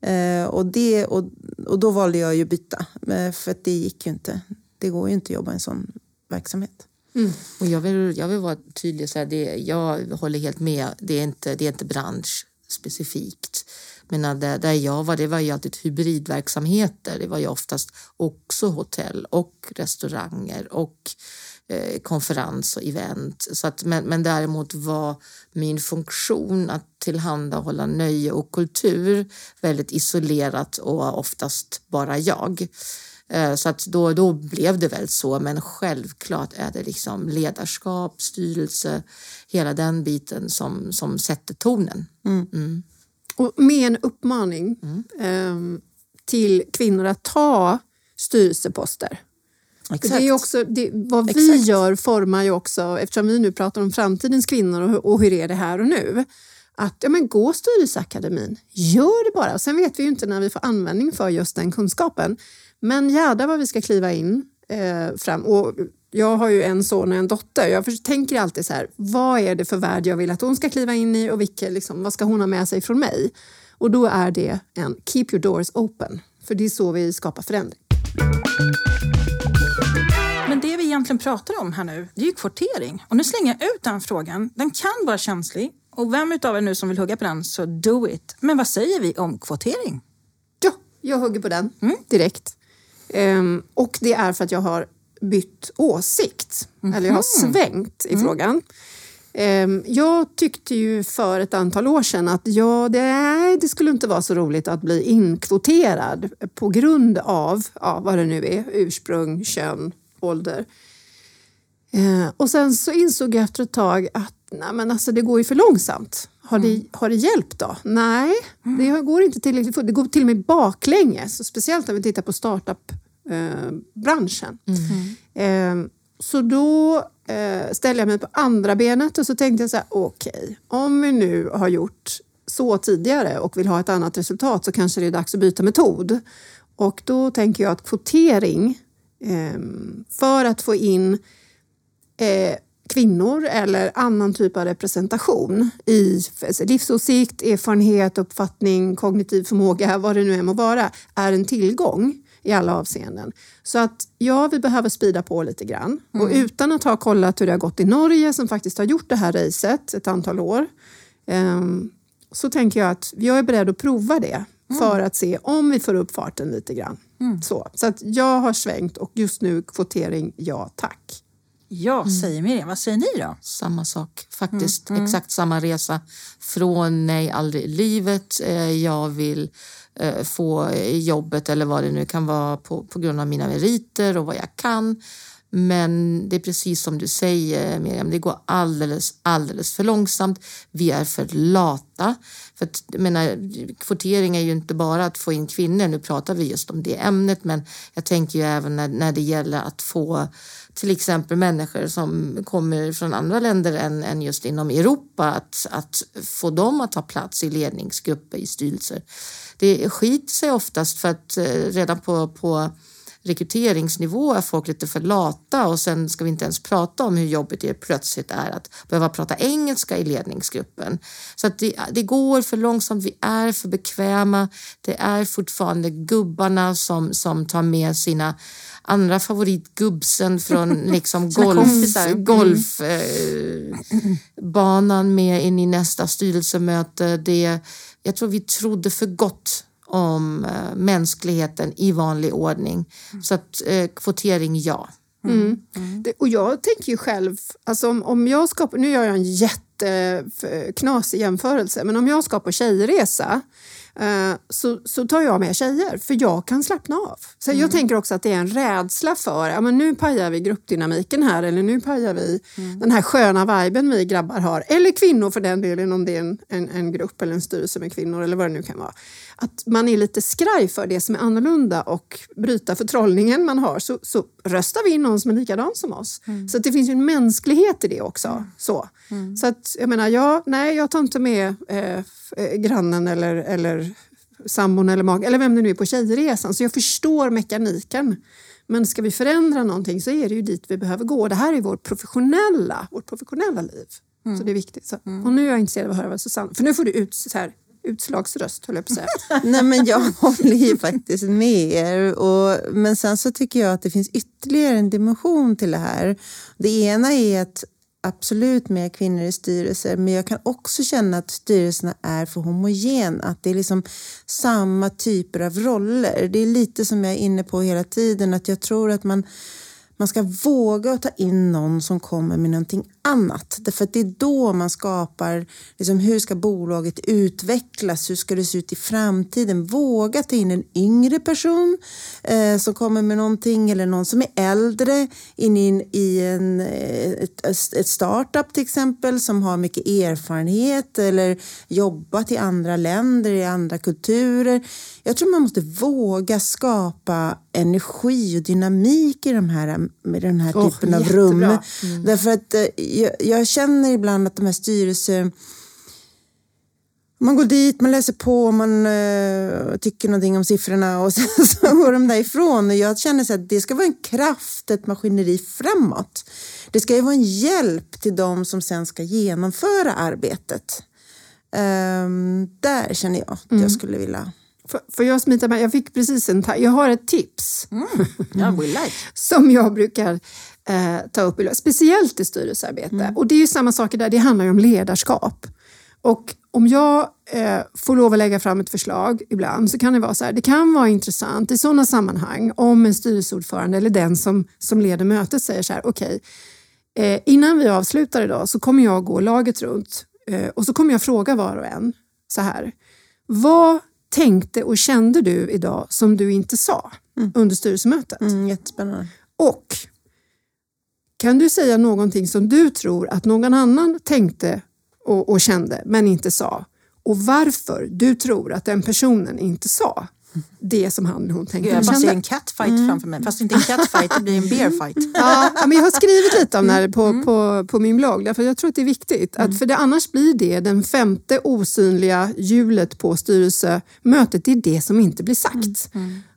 Eh, och, det, och, och då valde jag ju byta, eh, för att det gick ju inte det går ju inte att jobba i en sån verksamhet. Mm. Och jag, vill, jag vill vara tydlig, så här, det, jag håller helt med. Det är inte, det är inte branschspecifikt. Men där, där jag var, det var ju alltid hybridverksamheter. Det var ju oftast också hotell och restauranger och eh, konferens och event. Så att, men, men däremot var min funktion att tillhandahålla nöje och kultur väldigt isolerat och oftast bara jag. Eh, så att då, då blev det väl så, men självklart är det liksom ledarskap, styrelse, hela den biten som, som sätter tonen. Mm. Mm. Och med en uppmaning mm. eh, till kvinnor att ta styrelseposter. Exakt. Det är också, det, vad vi Exakt. gör formar ju också, eftersom vi nu pratar om framtidens kvinnor och, och hur är det här och nu, att ja, men gå Styrelseakademin. Gör det bara. Sen vet vi ju inte när vi får användning för just den kunskapen. Men jädrar vad vi ska kliva in eh, fram. Och jag har ju en son och en dotter. Jag tänker alltid så här, vad är det för värld jag vill att hon ska kliva in i och vilka, liksom, vad ska hon ha med sig från mig? Och då är det en keep your doors open, för det är så vi skapar förändring. Men det vi egentligen pratar om här nu, det är ju kvotering. Och nu slänger jag ut den frågan. Den kan vara känslig. Och vem utav er nu som vill hugga på den, så do it. Men vad säger vi om kvotering? Ja, jag hugger på den mm. direkt. Um, och det är för att jag har bytt åsikt, mm -hmm. eller jag har mhm. svängt i mm. frågan. Um, jag tyckte ju för ett antal år sedan att ja, det, det skulle inte vara så roligt att bli inkvoterad på grund av ja, vad det nu är, ursprung, kön, ålder. Uh, och sen så insåg jag efter ett tag att nej, men alltså, det går ju för långsamt. Har, det, mm. har det hjälpt då? Nej, mm. det går inte tillräckligt fort. Det går till och med baklänges, speciellt om vi tittar på startup-branschen. Mm. Eh, så då eh, ställde jag mig på andra benet och så tänkte jag så här, okej, okay, om vi nu har gjort så tidigare och vill ha ett annat resultat så kanske det är dags att byta metod. Och då tänker jag att kvotering Ehm, för att få in eh, kvinnor eller annan typ av representation i livsåsikt, erfarenhet, uppfattning, kognitiv förmåga, vad det nu än må vara, är en tillgång i alla avseenden. Så att ja, vi behöver spida på lite grann. Och utan att ha kollat hur det har gått i Norge som faktiskt har gjort det här racet ett antal år ehm, så tänker jag att jag är beredd att prova det för att se om vi får upp farten lite grann. Så, så att jag har svängt och just nu kvotering, ja tack. Jag säger Miriam, vad säger ni då? Samma sak, faktiskt. Exakt samma resa. Från nej, aldrig i livet. Eh, Jag vill Eh, få jobbet eller vad det nu kan vara på, på grund av mina meriter och vad jag kan. Men det är precis som du säger Miriam, det går alldeles, alldeles för långsamt. Vi är för lata. För att, jag menar, kvotering är ju inte bara att få in kvinnor, nu pratar vi just om det ämnet, men jag tänker ju även när, när det gäller att få till exempel människor som kommer från andra länder än, än just inom Europa, att, att få dem att ta plats i ledningsgrupper, i styrelser. Det skiter sig oftast för att eh, redan på, på rekryteringsnivå är folk lite för lata och sen ska vi inte ens prata om hur jobbigt det plötsligt är att behöva prata engelska i ledningsgruppen. Så att det, det går för långsamt, vi är för bekväma. Det är fortfarande gubbarna som, som tar med sina andra favoritgubbsen från liksom golf. Mm. golf eh, med in i nästa styrelsemöte. Det, jag tror vi trodde för gott om eh, mänskligheten i vanlig ordning. Så att eh, kvotering, ja. Mm. Det, och jag tänker ju själv, alltså om, om jag ska på, nu gör jag en jätteknasig jämförelse, men om jag ska på tjejresa eh, så, så tar jag med tjejer, för jag kan slappna av. Så Jag tänker också att det är en rädsla för, ja men nu pajar vi gruppdynamiken här, eller nu pajar vi den här sköna viben vi grabbar har, eller kvinnor för den delen om det är en, en, en grupp eller en styrelse med kvinnor eller vad det nu kan vara. Att man är lite skraj för det som är annorlunda och bryta förtrollningen man har så, så röstar vi in någon som är likadan som oss. Så att det finns ju en mänsklighet i det också. Så, så att jag menar, jag, nej, jag tar inte med eh, eh, grannen eller, eller sambon eller mag eller vem det nu är på tjejresan. Så jag förstår mekaniken. Men ska vi förändra någonting så är det ju dit vi behöver gå. Det här är vårt professionella, vårt professionella liv. Så det är viktigt. Så. Och nu är jag intresserad av att höra vad Susanne... För nu får du ut, så här, utslagsröst, höll jag på att säga. Nej, men jag håller ju faktiskt med er. Och, men sen så tycker jag att det finns ytterligare en dimension till det här. Det ena är att absolut mer kvinnor i styrelser, men jag kan också känna att styrelserna är för homogena. Att det är liksom samma typer av roller. Det är lite som jag är inne på hela tiden, att jag tror att man man ska våga ta in någon som kommer med någonting annat. Därför att det är då man skapar, liksom, hur ska bolaget utvecklas? Hur ska det se ut i framtiden? Våga ta in en yngre person eh, som kommer med någonting eller någon som är äldre in i, i en, eh, ett, ett startup till exempel som har mycket erfarenhet eller jobbat i andra länder, i andra kulturer. Jag tror man måste våga skapa energi och dynamik i de här, med den här Åh, typen av jättebra. rum. Mm. Därför att eh, jag, jag känner ibland att de här styrelser man går dit, man läser på, man eh, tycker någonting om siffrorna och sen så går de därifrån. Och jag känner så att det ska vara en kraft, ett maskineri framåt. Det ska ju vara en hjälp till de som sen ska genomföra arbetet. Ehm, där känner jag att jag skulle vilja... Får, får jag smita med? Jag fick precis en Jag har ett tips. Ja, we like. som jag brukar eh, ta upp, speciellt i styrelsearbete. Och det är ju samma saker där, det handlar ju om ledarskap. Och om jag eh, får lov att lägga fram ett förslag ibland så kan det vara så här, det kan vara intressant i sådana sammanhang om en styrelseordförande eller den som, som leder mötet säger så här, okej, eh, innan vi avslutar idag så kommer jag gå laget runt eh, och så kommer jag fråga var och en så här, vad tänkte och kände du idag som du inte sa under styrelsemötet? Mm, jättespännande. Och kan du säga någonting som du tror att någon annan tänkte och, och kände men inte sa? Och varför du tror att den personen inte sa det som han eller hon tänkte jag bara ser en catfight framför mig. Fast inte en catfight, det blir en bearfight. Ja, men jag har skrivit lite om det här på, på, på min blogg därför jag tror att det är viktigt. Att för det, annars blir det den femte osynliga hjulet på styrelsemötet. Det är det som inte blir sagt.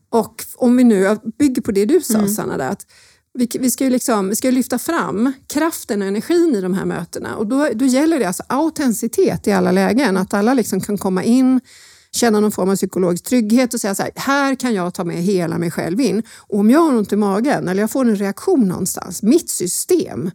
Och om vi nu bygger på det du sa Sanna, där, att vi, vi, ska ju liksom, vi ska lyfta fram kraften och energin i de här mötena och då, då gäller det alltså autenticitet i alla lägen. Att alla liksom kan komma in, känna någon form av psykologisk trygghet och säga så här, här kan jag ta med hela mig själv in. Och om jag har ont i magen eller jag får en reaktion någonstans, mitt system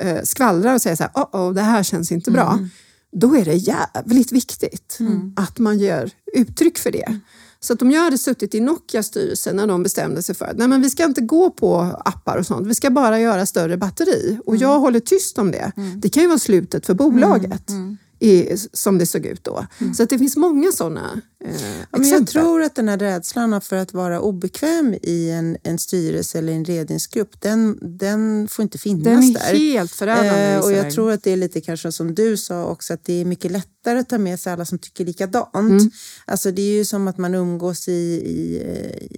eh, skvallrar och säger så här, oh, oh, det här känns inte bra. Mm. Då är det jävligt viktigt mm. att man ger uttryck för det. Så att om jag hade suttit i Nokias styrelse när de bestämde sig för att nej men vi ska inte gå på appar och sånt, vi ska bara göra större batteri och jag håller tyst om det. Mm. Det kan ju vara slutet för bolaget. Mm. I, som det såg ut då. Mm. Så att det finns många sådana eh, ja, men Jag tror att den här rädslan för att vara obekväm i en, en styrelse eller en ledningsgrupp, den, den får inte finnas där. Den är där. helt förödande. Eh, och jag tror att det är lite kanske som du sa också, att det är mycket lättare att ta med sig alla som tycker likadant. Mm. Alltså det är ju som att man umgås i, i,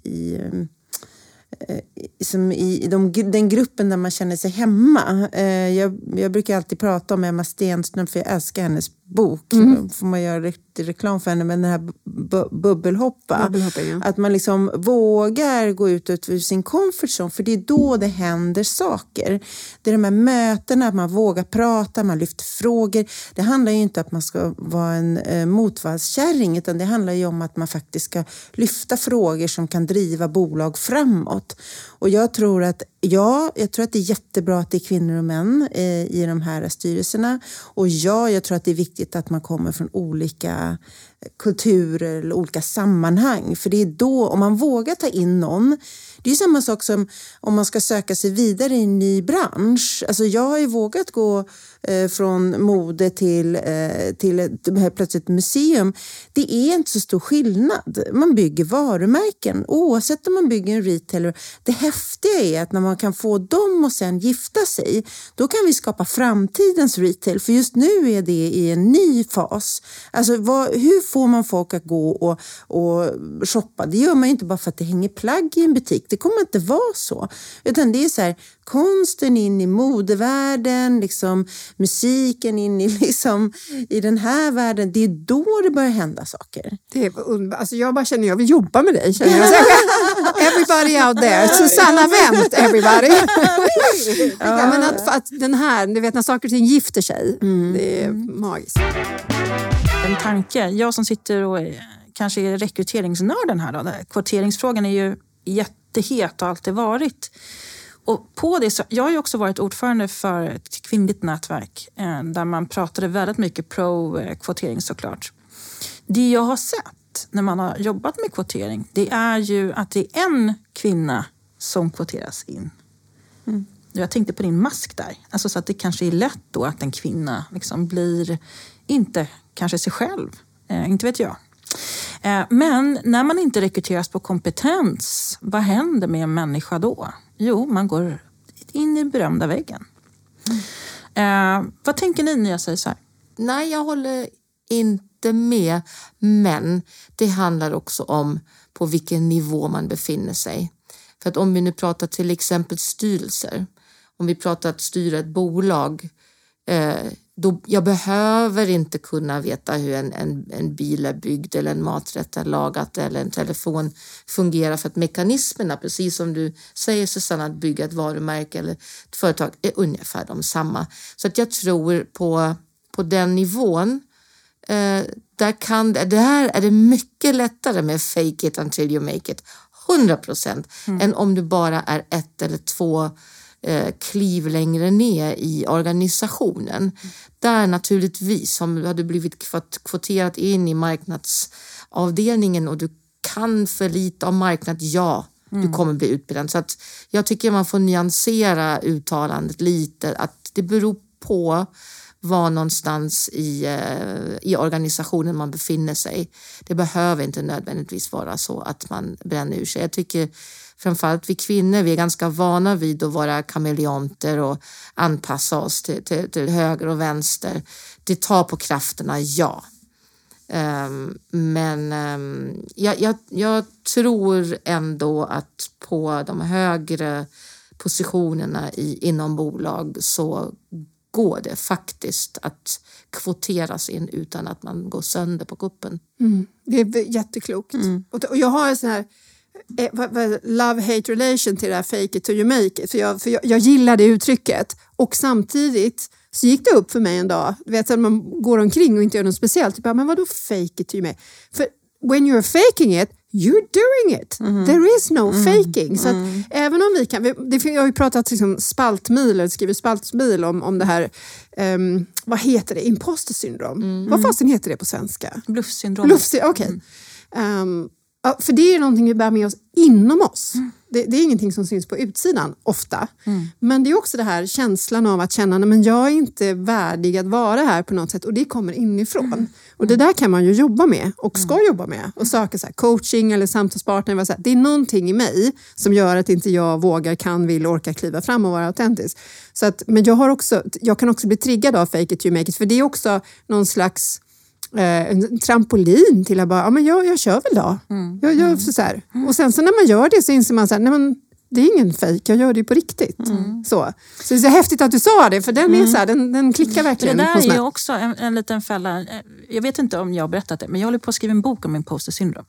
i eh, Eh, som i de, den gruppen där man känner sig hemma. Eh, jag, jag brukar alltid prata om Emma Stenström för jag älskar hennes bok. Mm. får man göra riktig reklam för henne, men den här bubbelhoppa. Ja. Att man liksom vågar gå ut ur sin comfort zone, för det är då det händer saker. Det är de här mötena, att man vågar prata, man lyfter frågor. Det handlar ju inte om att man ska vara en eh, motvallskärring, utan det handlar ju om att man faktiskt ska lyfta frågor som kan driva bolag framåt. Och jag tror att Ja, jag tror att det är jättebra att det är kvinnor och män eh, i de här styrelserna. Och ja, jag tror att det är viktigt att man kommer från olika kulturer eller olika sammanhang. För det är då, om man vågar ta in någon, det är samma sak som om man ska söka sig vidare i en ny bransch. Alltså jag har ju vågat gå Eh, från mode till, eh, till ett, plötsligt museum. Det är inte så stor skillnad. Man bygger varumärken oavsett om man bygger en retailer. Det häftiga är att när man kan få dem att sen gifta sig, då kan vi skapa framtidens retail. För just nu är det i en ny fas. Alltså vad, hur får man folk att gå och, och shoppa? Det gör man inte bara för att det hänger plagg i en butik. Det kommer inte vara så. Utan det är så här, konsten in i modevärlden, liksom, musiken in i, liksom, i den här världen. Det är då det börjar hända saker. Det är alltså jag bara känner jag vill jobba med dig. Känner jag. everybody out there, Susanna Wendt everybody. ja. men att, att den här, du vet när saker och ting gifter sig, mm. det är magiskt. En tanke, jag som sitter och kanske är rekryteringsnörden här. Då, kvoteringsfrågan är ju jättehet och alltid varit. Och på det så, jag har ju också varit ordförande för ett kvinnligt nätverk eh, där man pratade väldigt mycket pro-kvotering såklart. Det jag har sett när man har jobbat med kvotering det är ju att det är en kvinna som kvoteras in. Mm. Jag tänkte på din mask där. Alltså så att det kanske är lätt då att en kvinna liksom blir, inte kanske sig själv, eh, inte vet jag. Eh, men när man inte rekryteras på kompetens, vad händer med en människa då? Jo, man går in i den berömda väggen. Mm. Eh, vad tänker ni när jag säger så här? Nej, jag håller inte med. Men det handlar också om på vilken nivå man befinner sig. För att om vi nu pratar till exempel styrelser, om vi pratar att styra ett bolag, eh, då, jag behöver inte kunna veta hur en, en, en bil är byggd eller en maträtt är lagat eller en telefon fungerar för att mekanismerna, precis som du säger Susanna, att bygga ett varumärke eller ett företag är ungefär de samma. Så att jag tror på, på den nivån eh, där, kan, där är det mycket lättare med fake it until you make it. 100 procent mm. än om du bara är ett eller två kliv längre ner i organisationen. Där naturligtvis, om du hade blivit kvoterat in i marknadsavdelningen och du kan för lite om marknad, ja, mm. du kommer bli utbränd. Så att jag tycker man får nyansera uttalandet lite, att det beror på var någonstans i, eh, i organisationen man befinner sig. Det behöver inte nödvändigtvis vara så att man bränner ur sig. Jag tycker framförallt vi kvinnor, vi är ganska vana vid att vara kameleonter och anpassa oss till, till, till höger och vänster. Det tar på krafterna, ja. Um, men um, jag, jag, jag, tror ändå att på de högre positionerna i, inom bolag så går det faktiskt att kvoteras in utan att man går sönder på kuppen. Mm. Det är jätteklokt. Mm. Och jag har en sån här love-hate relation till det här fake it till you make it. För jag, för jag, jag gillar det uttrycket. Och samtidigt så gick det upp för mig en dag, du vet, att man går omkring och inte gör något speciellt. Typ, men vadå fake it till you make För when you're faking it, you're doing it. There is no faking. Så att även om vi kan, jag har ju pratat liksom spaltmil, eller skrivit spaltmil om, om det här, ehm, vad heter det, imposter syndrom. Vad fasen heter det på svenska? Bluffsyndrom. Luftsyra, okej. Ehm, ja, för det är någonting vi bär med oss inom oss. Det, det är ingenting som syns på utsidan ofta. Men det är också det här känslan av att känna att jag är inte värdig att vara här på något sätt och det kommer inifrån. Och det där kan man ju jobba med och ska jobba med och söka så här, coaching eller samtalspartner. så här, Det är någonting i mig som gör att inte jag vågar, kan, vill, orkar kliva fram och vara autentisk. Så att, men jag, har också, jag kan också bli triggad av fake it you make it för det är också någon slags en trampolin till att bara, ja men jag, jag kör väl då. Jag, jag, så här. Och sen så när man gör det så inser man så här, nej men det är ingen fejk, jag gör det på riktigt. Så. så det är så häftigt att du sa det, för den, är så här, den, den klickar För det verkligen där hos är mig. ju också en, en liten fälla. Eh, Jag vet inte om jag har berättat det, men jag håller på att skriva en bok om imposter syndrom.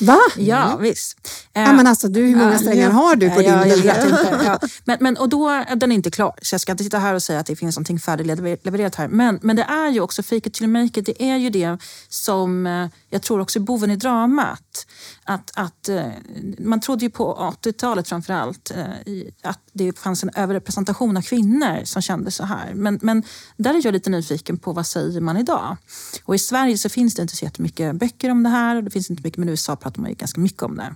Va? Ja, visst. Eh, Ja, men alltså, du, hur många strängar har du på din ja, jag inte. Ja. Men, men, och då, den är inte klar, så jag ska inte sitta här och säga att det finns någonting färdiglevererat här. Men, men det är ju också, fake it till make it, det är ju det som eh, jag tror också är boven i dramat. Att, att, eh, man trodde ju på 80-talet framför allt allt eh, att det fanns en överrepresentation av kvinnor som kände så här. Men, men där är jag lite nyfiken på vad säger man idag? Och i Sverige så finns det inte så jättemycket böcker om det här och det finns inte mycket, men i USA pratar man ju ganska mycket om det.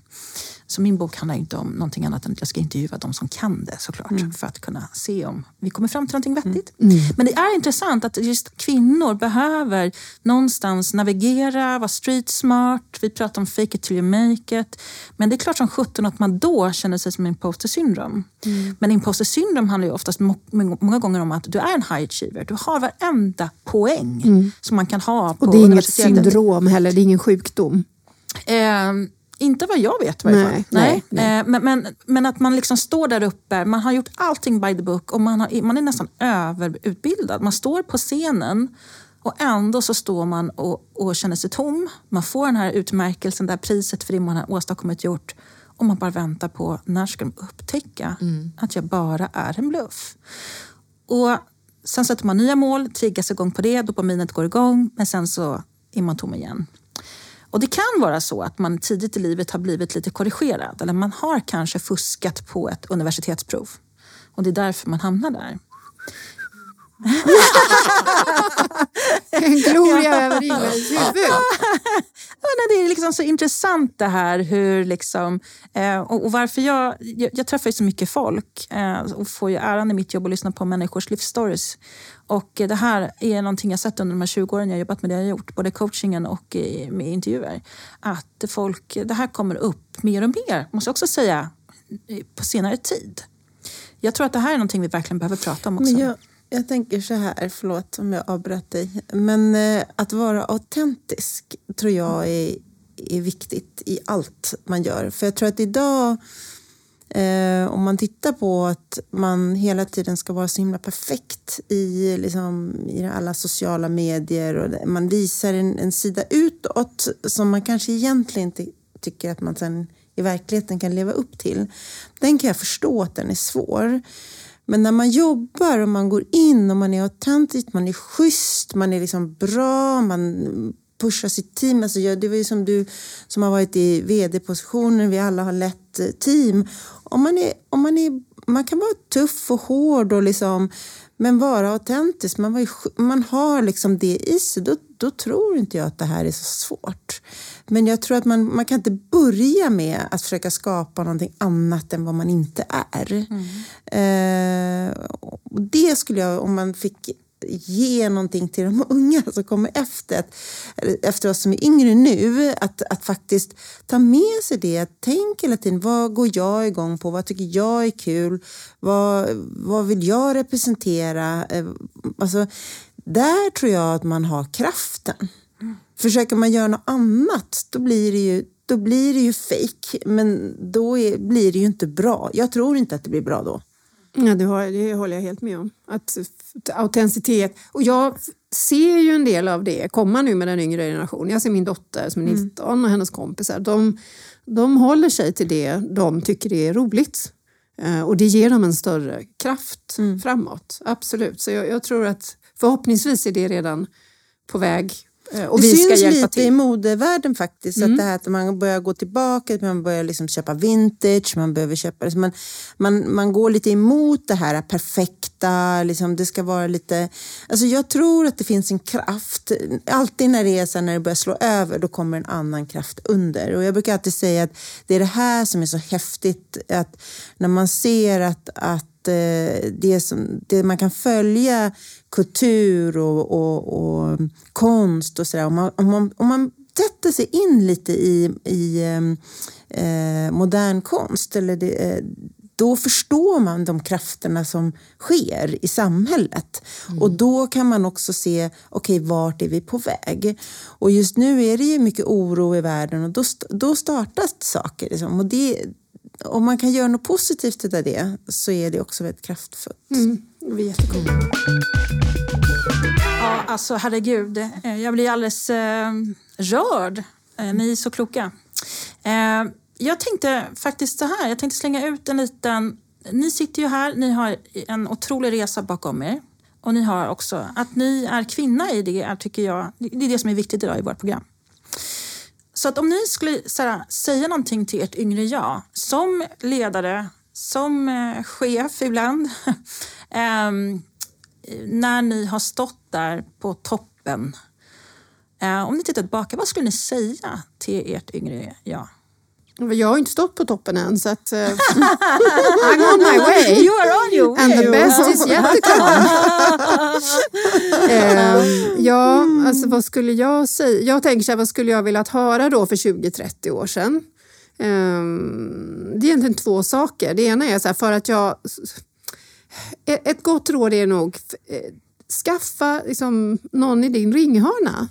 Så min bok handlar inte om någonting annat än att jag ska intervjua de som kan det såklart. För att kunna se om vi kommer fram till någonting vettigt. Men det är intressant att just kvinnor behöver någonstans navigera, vara street smart. Vi pratar om fake it till you make it. Men det är klart som sjutton att man då känner sig som imposter syndrom. Men imposter syndrom handlar ju oftast må- må- många gånger om att du är en high achiever. Du har varenda poäng som man kan ha på Och det är inget syndrom heller, det är ingen sjukdom. Eh, inte vad jag vet i. Nej, nej, nej. Eh, men, men, men att man liksom står där uppe, man har gjort allting by the book och man, har, man är nästan överutbildad. Man står på scenen och ändå så står man och, och känner sig tom. Man får den här utmärkelsen, det här priset för det man har åstadkommit gjort. Och man bara väntar på när ska de upptäcka att jag bara är en bluff. Och sen sätter man nya mål, triggas igång på det, dopaminet går igång, men sen så är man tom igen. Och det kan vara så att man tidigt i livet har blivit lite korrigerad eller man har kanske fuskat på ett universitetsprov. Och det är därför man hamnar där. En gloria över Ingvids huvud. Det är liksom så intressant det här hur liksom, eh, och, varför jag, jag, jag träffar ju så mycket folk eh, och får ju äran i mitt jobb att lyssna på människors livsstories. Och det här är någonting jag sett under de här 20 åren jag jobbat med det jag gjort, både coachingen och med intervjuer. Att folk, det här kommer upp mer och mer, måste jag också säga, på senare tid. Jag tror att det här är någonting vi verkligen behöver prata om också. Men jag, jag tänker så här, förlåt om jag avbröt dig. Men eh, att vara autentisk tror jag är, är viktigt i allt man gör. För jag tror att idag, eh, om man tittar på att man hela tiden ska vara så himla perfekt i, liksom, i alla sociala medier och man visar en, en sida utåt som man kanske egentligen inte tycker att man sen i verkligheten kan leva upp till. Den kan jag förstå att den är svår. Men när man jobbar och man går in och man är autentisk, man är schysst, man är liksom bra, man pushar sitt team. Alltså jag, det var ju som du som har varit i vd-positioner, vi alla har lett eh, team. Om man, är, om man, är, man kan vara tuff och hård och liksom, men vara autentisk, man, var ju, man har liksom det i sig, då, då tror inte jag att det här är så svårt. Men jag tror att man, man kan inte börja med att försöka skapa någonting annat än vad man inte är. Eh, och det skulle jag, om man fick ge någonting till de unga som kommer efter, efter oss som är yngre nu, att, att faktiskt ta med sig det. Tänk hela tiden, vad går jag igång på? Vad tycker jag är kul? Vad, vad vill jag representera? Eh, alltså, där tror jag att man har kraften. Försöker man göra något annat, då blir det ju, då blir det ju fake. Men då är, blir det ju inte bra. Jag tror inte att det blir bra då. Ja, det, har, det håller jag helt med om. Att autenticitet. Och jag, ser ju en del av det komma nu med den yngre generationen. Jag ser min dotter som är 19 och hennes kompisar. De, de håller sig till det de tycker är roligt. Eh, och det ger dem en större kraft framåt. Absolut. Så jag, jag tror att förhoppningsvis är det redan på väg. Eh, Och det vi syns lite till. i modevärlden faktiskt. Mm. Att det här att man börjar gå tillbaka, man börjar liksom köpa vintage, man behöver köpa... så Man, man, man går lite emot det här perfekta, liksom, det ska vara lite... Alltså jag tror att det finns en kraft. Alltid när det, är så när det börjar slå över, då kommer en annan kraft under. Och jag brukar alltid säga att det är det här som är så häftigt. Att när man ser att, att eh, det, som, det man kan följa kultur och, och, och konst och sådär. Om man, om, man, om man sätter sig in lite i, i eh, modern konst eller det, eh, då förstår man de krafterna som sker i samhället. Och då kan man också se, okej, vart är vi på väg? Och just nu är det ju mycket oro i världen och då, då startas saker. Liksom. Och det, om man kan göra något positivt av det så är det också väldigt kraftfullt. Mm, det blir jättekul. Ja, alltså herregud. Eh, Jag blir alldeles eh, rörd. Eh, Ni är så kloka. Eh, jag tänkte faktiskt så här. Jag tänkte slänga ut en liten... Ni sitter ju här. Ni har en otrolig resa bakom er. Och ni har också... Att ni är kvinna i det är, tycker jag... Det är det som är viktigt idag i vårt program. Så att om ni skulle så här, säga någonting till ert yngre jag, som ledare, som eh, chef ibland, eh, när ni har stått där på toppen. Eh, om ni tittar tillbaka, vad skulle ni säga till ert yngre jag? Jag har inte stått på toppen än så att... eh, I'm on my way. You are on your way. And the best is yet to come. Ehm, ja, alltså vad skulle jag säga? Jag tänker så här, vad skulle jag velat höra då för 20-30 år sedan? Ehm, det är egentligen två saker. Det ena är så här, för att jag... Ett ett gott råd är nog eh, skaffa liksom, någon i din ringhörna.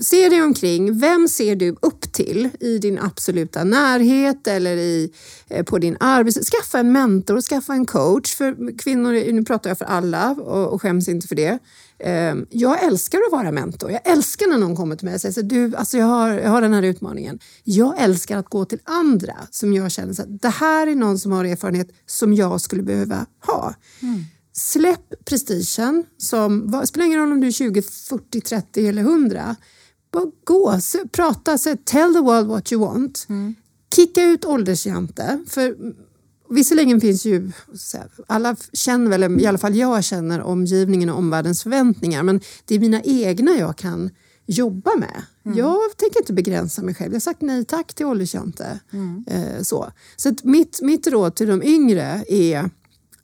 Se dig omkring. Vem ser du upp till i din absoluta närhet eller i, eh, på din arbets... Skaffa en mentor, skaffa en coach. För kvinnor, nu pratar jag för alla och, och skäms inte för det. Ehm, jag älskar att vara mentor. Jag älskar när någon kommer till mig och säger så du, alltså jag, har, jag har den här utmaningen. Jag älskar att gå till andra som jag känner att det här är någon som har erfarenhet som jag skulle behöva ha. Mm. Släpp prestigen. Som, spelar ingen roll om du är 20, 40, 30 eller 100. Bara gå, prata, så, tell the world what you want. Kicka ut åldersjante. För mm, visserligen finns ju, alla känner väl, i alla fall jag känner omgivningen och omvärldens förväntningar. Men det är mina egna jag kan jobba med. Jag tänker inte begränsa mig själv. Jag har sagt nej tack till åldersjante. Eh, så så mitt, mitt råd till de yngre är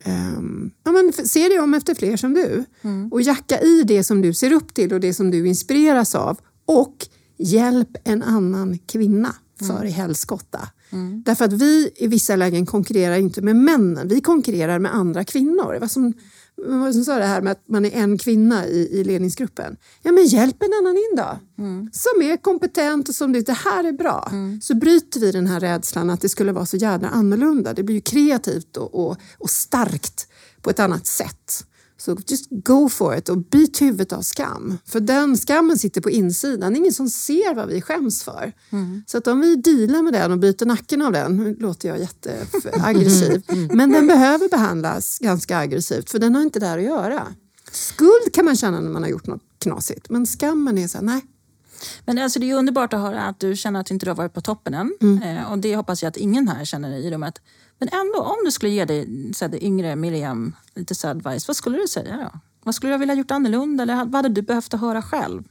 Ehm, ja, men se dig om efter fler som du. Och jacka i det som du ser upp till och det som du inspireras av. Och hjälp en annan kvinna för i helskotta. Därför att vi i vissa lägen konkurrerar inte med männen, vi konkurrerar med andra kvinnor. Det var som, vad var det som sa det här med att man är en kvinna i, i ledningsgruppen. Ja men hjälp en annan in då. Som är kompetent och som det, det här är bra. Så bryter vi den här rädslan att det skulle vara så jädra annorlunda. Det blir ju kreativt och, och, och starkt på ett annat sätt. Så just go for it och byt huvudet av skam. För den skammen sitter på insidan. Det är ingen som ser vad vi skäms för. Så att om vi dealar med den och byter nacken av den, nu låter jag jätteaggressiv, men den behöver behandlas ganska aggressivt för den har inte där att göra. Skuld kan man känna när man har gjort något knasigt, men skammen är så här, nej. Men alltså, det är underbart att höra att du känner att inte du har varit på toppen än. Mm. Eh, och det hoppas jag att ingen här känner i rummet. Men ändå, om du skulle ge dig så här, yngre Miriam lite så advice, vad skulle du säga då? Vad skulle du vilja gjort annorlunda eller vad hade du behövt att höra själv?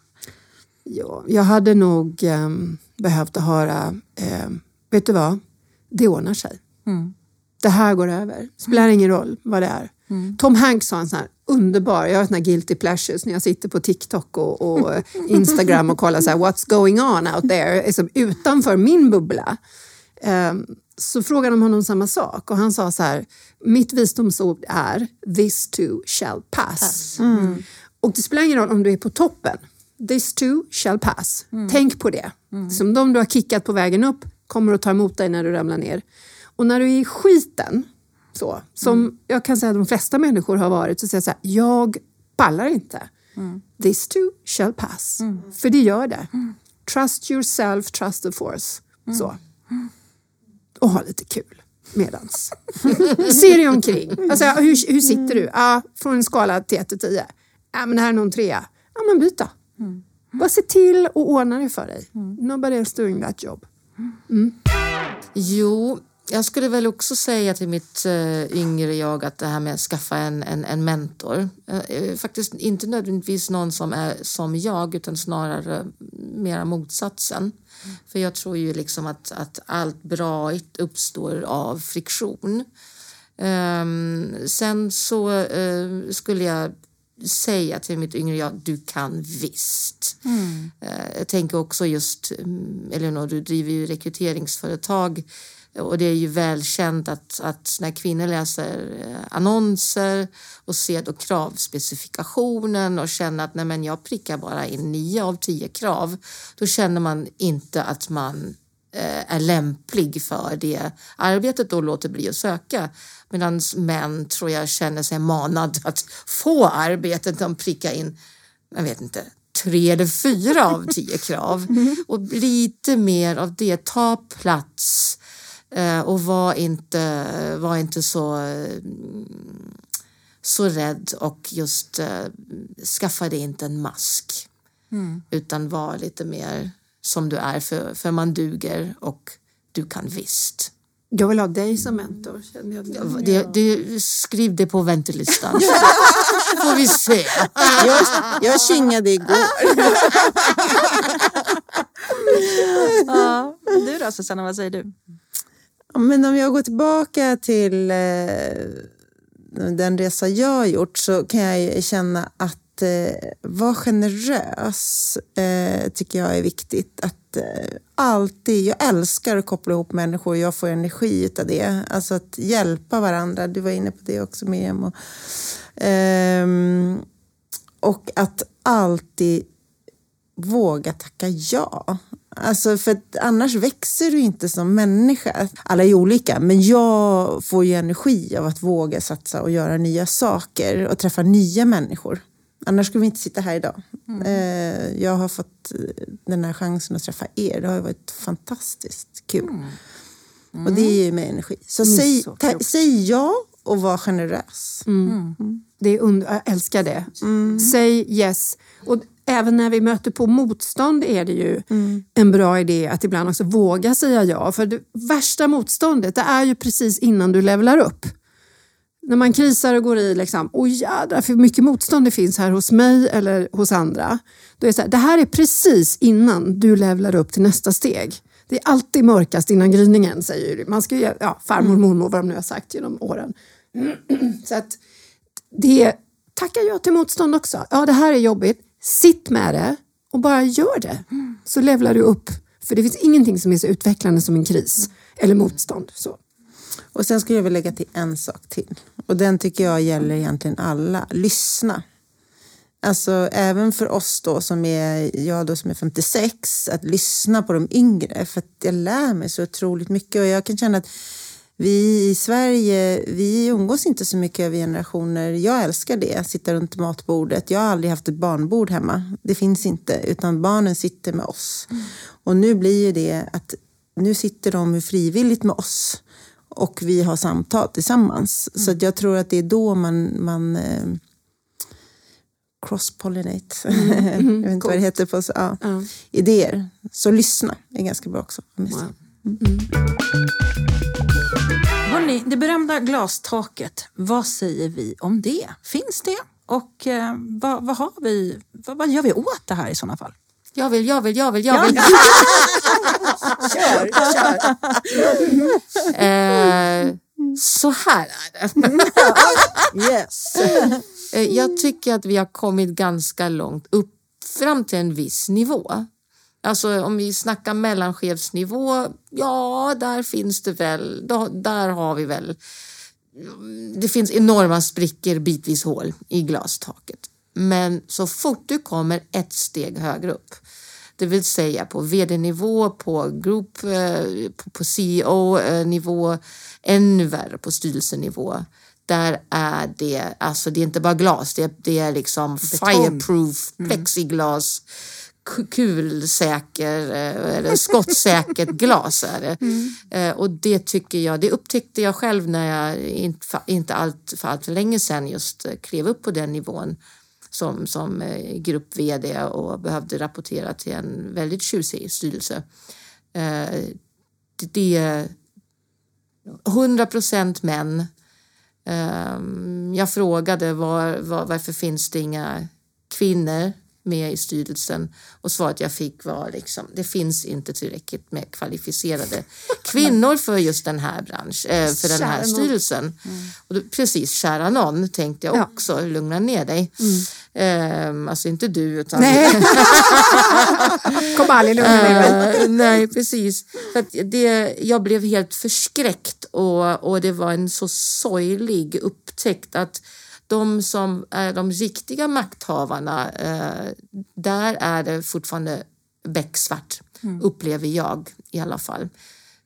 Ja, jag hade nog ehm, behövt att höra, ehm, vet du vad, det ordnar sig. Det här går över. Spelar ingen roll vad det är. Tom Hanks har en sån här underbar, jag har såna här guilty pleasures när jag sitter på TikTok och, och Instagram och kollar så här, what's going on out there, liksom utanför min bubbla. Ehm, så frågade de honom samma sak och han sa så här, mitt visdomsord är this too shall pass. Och det spelar ingen roll om du är på toppen. This too shall pass. Tänk på det. Som de du har kickat på vägen upp kommer att ta emot dig när du ramlar ner. Och när du är i skiten, så, som jag kan säga att de flesta människor har varit, så säger jag så här, jag pallar inte. This too shall pass. För det gör det. Trust yourself, trust the force. Så. Och ha lite kul medans. Se dig omkring. Alltså, hur, hur sitter du? Ja, från en skala till 1 till 10. Ja, men här är nog en trea. Ja, men byt då. Bara se till att ordna det för dig. Nobody else doing that job. Jo, jag skulle väl också säga till mitt uh, yngre jag att det här med att skaffa en, en, en mentor. Uh, faktiskt inte nödvändigtvis någon som är som jag utan snarare mera motsatsen. För jag tror ju liksom att, att allt bra uppstår av friktion. Um, sen så uh, skulle jag säga till mitt yngre jag, du kan visst. Mm. Jag tänker också just, mm, Elinor, du driver ju rekryteringsföretag och det är ju välkänt att, att när kvinnor läser annonser och ser då kravspecifikationen och känner att nej men jag prickar bara in nio av tio krav, då känner man inte att man är lämplig för det arbetet och låter bli att söka. Medan män tror jag känner sig manad att få arbetet. De prickar in, jag vet inte, tre eller fyra av tio krav. Och lite mer av det, ta plats och var inte, var inte så, så rädd och just skaffa dig inte en mask. Mm. Utan var lite mer som du är för, för man duger och du kan visst. Jag vill ha dig som mentor. Känner jag det, det, det, skriv det på väntelistan. får vi se. Jag, jag kingade igår. ja, du då Susanna, vad säger du? Men om jag går tillbaka till eh, den resa jag har gjort så kan jag känna att eh, vara generös eh, tycker jag är viktigt. Att eh, alltid, jag älskar att koppla ihop människor och jag får energi av det. Alltså att hjälpa varandra, du var inne på det också Miriam. Och, ehm, och att alltid våga tacka ja. Alltså för annars växer du inte som människa. Alla är olika, men jag får ju energi av att våga satsa och göra nya saker och träffa nya människor. Annars skulle vi inte sitta här idag. Mm. Jag har fått den här chansen att träffa er. Det har varit fantastiskt kul. Mm. Mm. Och det ger mig energi. Så, säg, så säg ja och var generös. Mm. Det är und- jag älskar det. Säg yes. Och även när vi möter på motstånd är det ju mm. en bra idé att ibland också våga säga ja. För det värsta motståndet det är ju precis innan du levlar upp. När man krisar och går i liksom, oj jädrar för mycket motstånd det finns här hos mig eller hos andra. Då är det, så här, det här är precis innan du levlar upp till nästa steg. Det är alltid mörkast innan gryningen säger du. Man ska ju, ja, farmor, mormor, vad de nu har sagt genom åren. Så att det tackar jag till motstånd också. Ja, det här är jobbigt. Sitt med det och bara gör det. Så levlar du upp. För det finns ingenting som är så utvecklande som en kris eller motstånd. Så. Och sen skulle jag vilja lägga till en sak till. Och den tycker jag gäller egentligen alla. Lyssna. Alltså även för oss då som är, jag då som är 56, att lyssna på de yngre. För att jag lär mig så otroligt mycket och jag kan känna att vi i Sverige, vi umgås inte så mycket över generationer. Jag älskar det, sitta runt matbordet. Jag har aldrig haft ett barnbord hemma. Det finns inte, utan barnen sitter med oss. Mm. Och nu blir ju det att nu sitter de frivilligt med oss och vi har samtal tillsammans. Mm. Så jag tror att det är då man, man eh, cross-pollinate, mm. jag vet inte vad det heter på så, ja. Mm. idéer. Så lyssna är ganska bra också. Wow. Hörrni, det berömda glastaket, vad säger vi om det? Finns det? Och eh, vad, vad, har vi, vad, vad, gör vi åt det här i sådana fall? Jag vill, jag vill, jag vill, jag vill. kör, kör. eh, så här är det. yes. Eh, jag tycker att vi har kommit ganska långt upp fram till en viss nivå. Alltså om vi snackar mellanchefsnivå, ja där finns det väl, då, där har vi väl, det finns enorma sprickor, bitvis hål i glastaket. Men så fort du kommer ett steg högre upp, det vill säga på vd-nivå, på group, eh, på CEO-nivå, ännu värre på styrelsenivå. där är det, alltså det är inte bara glas, det, det är liksom fireproof plexiglas ku- kulsäker eh, eller skottsäkert glas är det. Eh, Och det tycker jag, det upptäckte jag själv när jag inte, allt för allt för länge sedan just eh, klev upp på den nivån som, som grupp-VD och behövde rapportera till en väldigt tjusig styrelse. Det, är 100 procent män. Jag frågade var, var, varför finns det inga kvinnor med i styrelsen och svaret jag fick var liksom det finns inte tillräckligt med kvalificerade kvinnor för just den här branschen, eh, för den här styrelsen. Och då, precis, kära någon tänkte jag Ja. också, lugna ner dig. Ehm, alltså inte du utan Nej. Kom aldrig lugna ner mig. Eh, nej, precis. För att det, jag blev helt förskräckt och, och det var en så sorglig upptäckt att de som är de riktiga makthavarna, eh, där är det fortfarande becksvart, upplever jag i alla fall.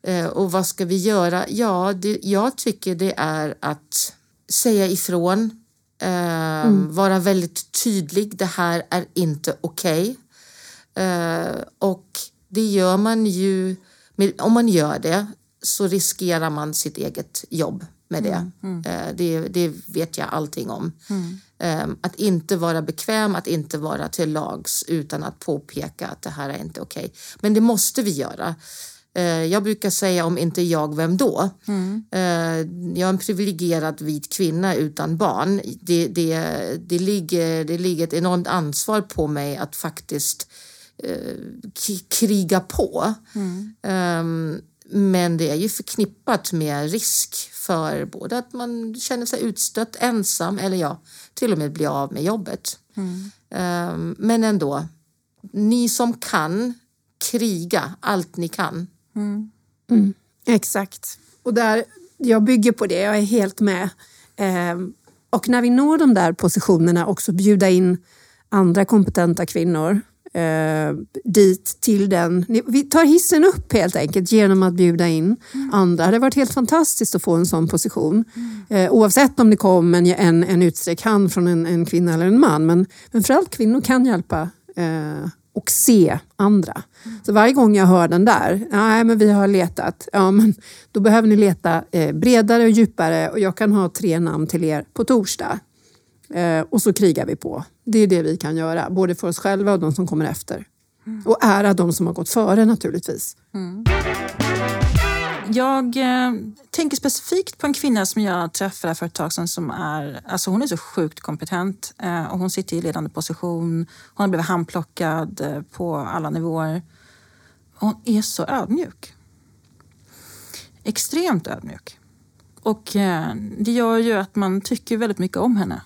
Eh, och vad ska vi göra? Ja, det, jag tycker det är att säga ifrån, eh, vara väldigt tydlig. Det här är inte okej. Eh, och det gör man ju, om man gör det så riskerar man sitt eget jobb med det. Eh, det, det vet jag allting om. Eh, att inte vara bekväm, att inte vara till lags utan att påpeka att det här är inte okej. Men det måste vi göra. Eh, Jag brukar säga om inte jag, vem då? Eh, Jag är en privilegierad vit kvinna utan barn. Det, det, det, ligger, det ligger ett enormt ansvar på mig att faktiskt kriga på. Ehm, men det är ju förknippat med risk för både att man känner sig utstött, ensam eller ja, till och med bli av med jobbet. Ehm, men ändå, ni som kan, kriga allt ni kan. Exakt. Och där, jag bygger på det, jag är helt med. Ehm, och när vi når de där positionerna också bjuda in andra kompetenta kvinnor eh, dit till den. Vi tar hissen upp helt enkelt genom att bjuda in andra. Det hade varit helt fantastiskt att få en sån position. Eh, oavsett om det kom en, en, en utsträckt hand från en, en kvinna eller en man. Men, men framförallt kvinnor kan hjälpa eh, och se andra. Så varje gång jag hör den där, nej men vi har letat, ja men då behöver ni leta eh, bredare och djupare och jag kan ha tre namn till er på torsdag. Eh, och så krigar vi på. Det är det vi kan göra, både för oss själva och de som kommer efter. Och ära de som har gått före naturligtvis. Mm. Jag eh, tänker specifikt på en kvinna som jag träffade för ett tag sedan som är, alltså hon är så sjukt kompetent eh, och hon sitter i ledande position. Hon har blivit handplockad eh, på alla nivåer. Hon är så ödmjuk. Extremt ödmjuk. Och eh, det gör ju att man tycker väldigt mycket om henne.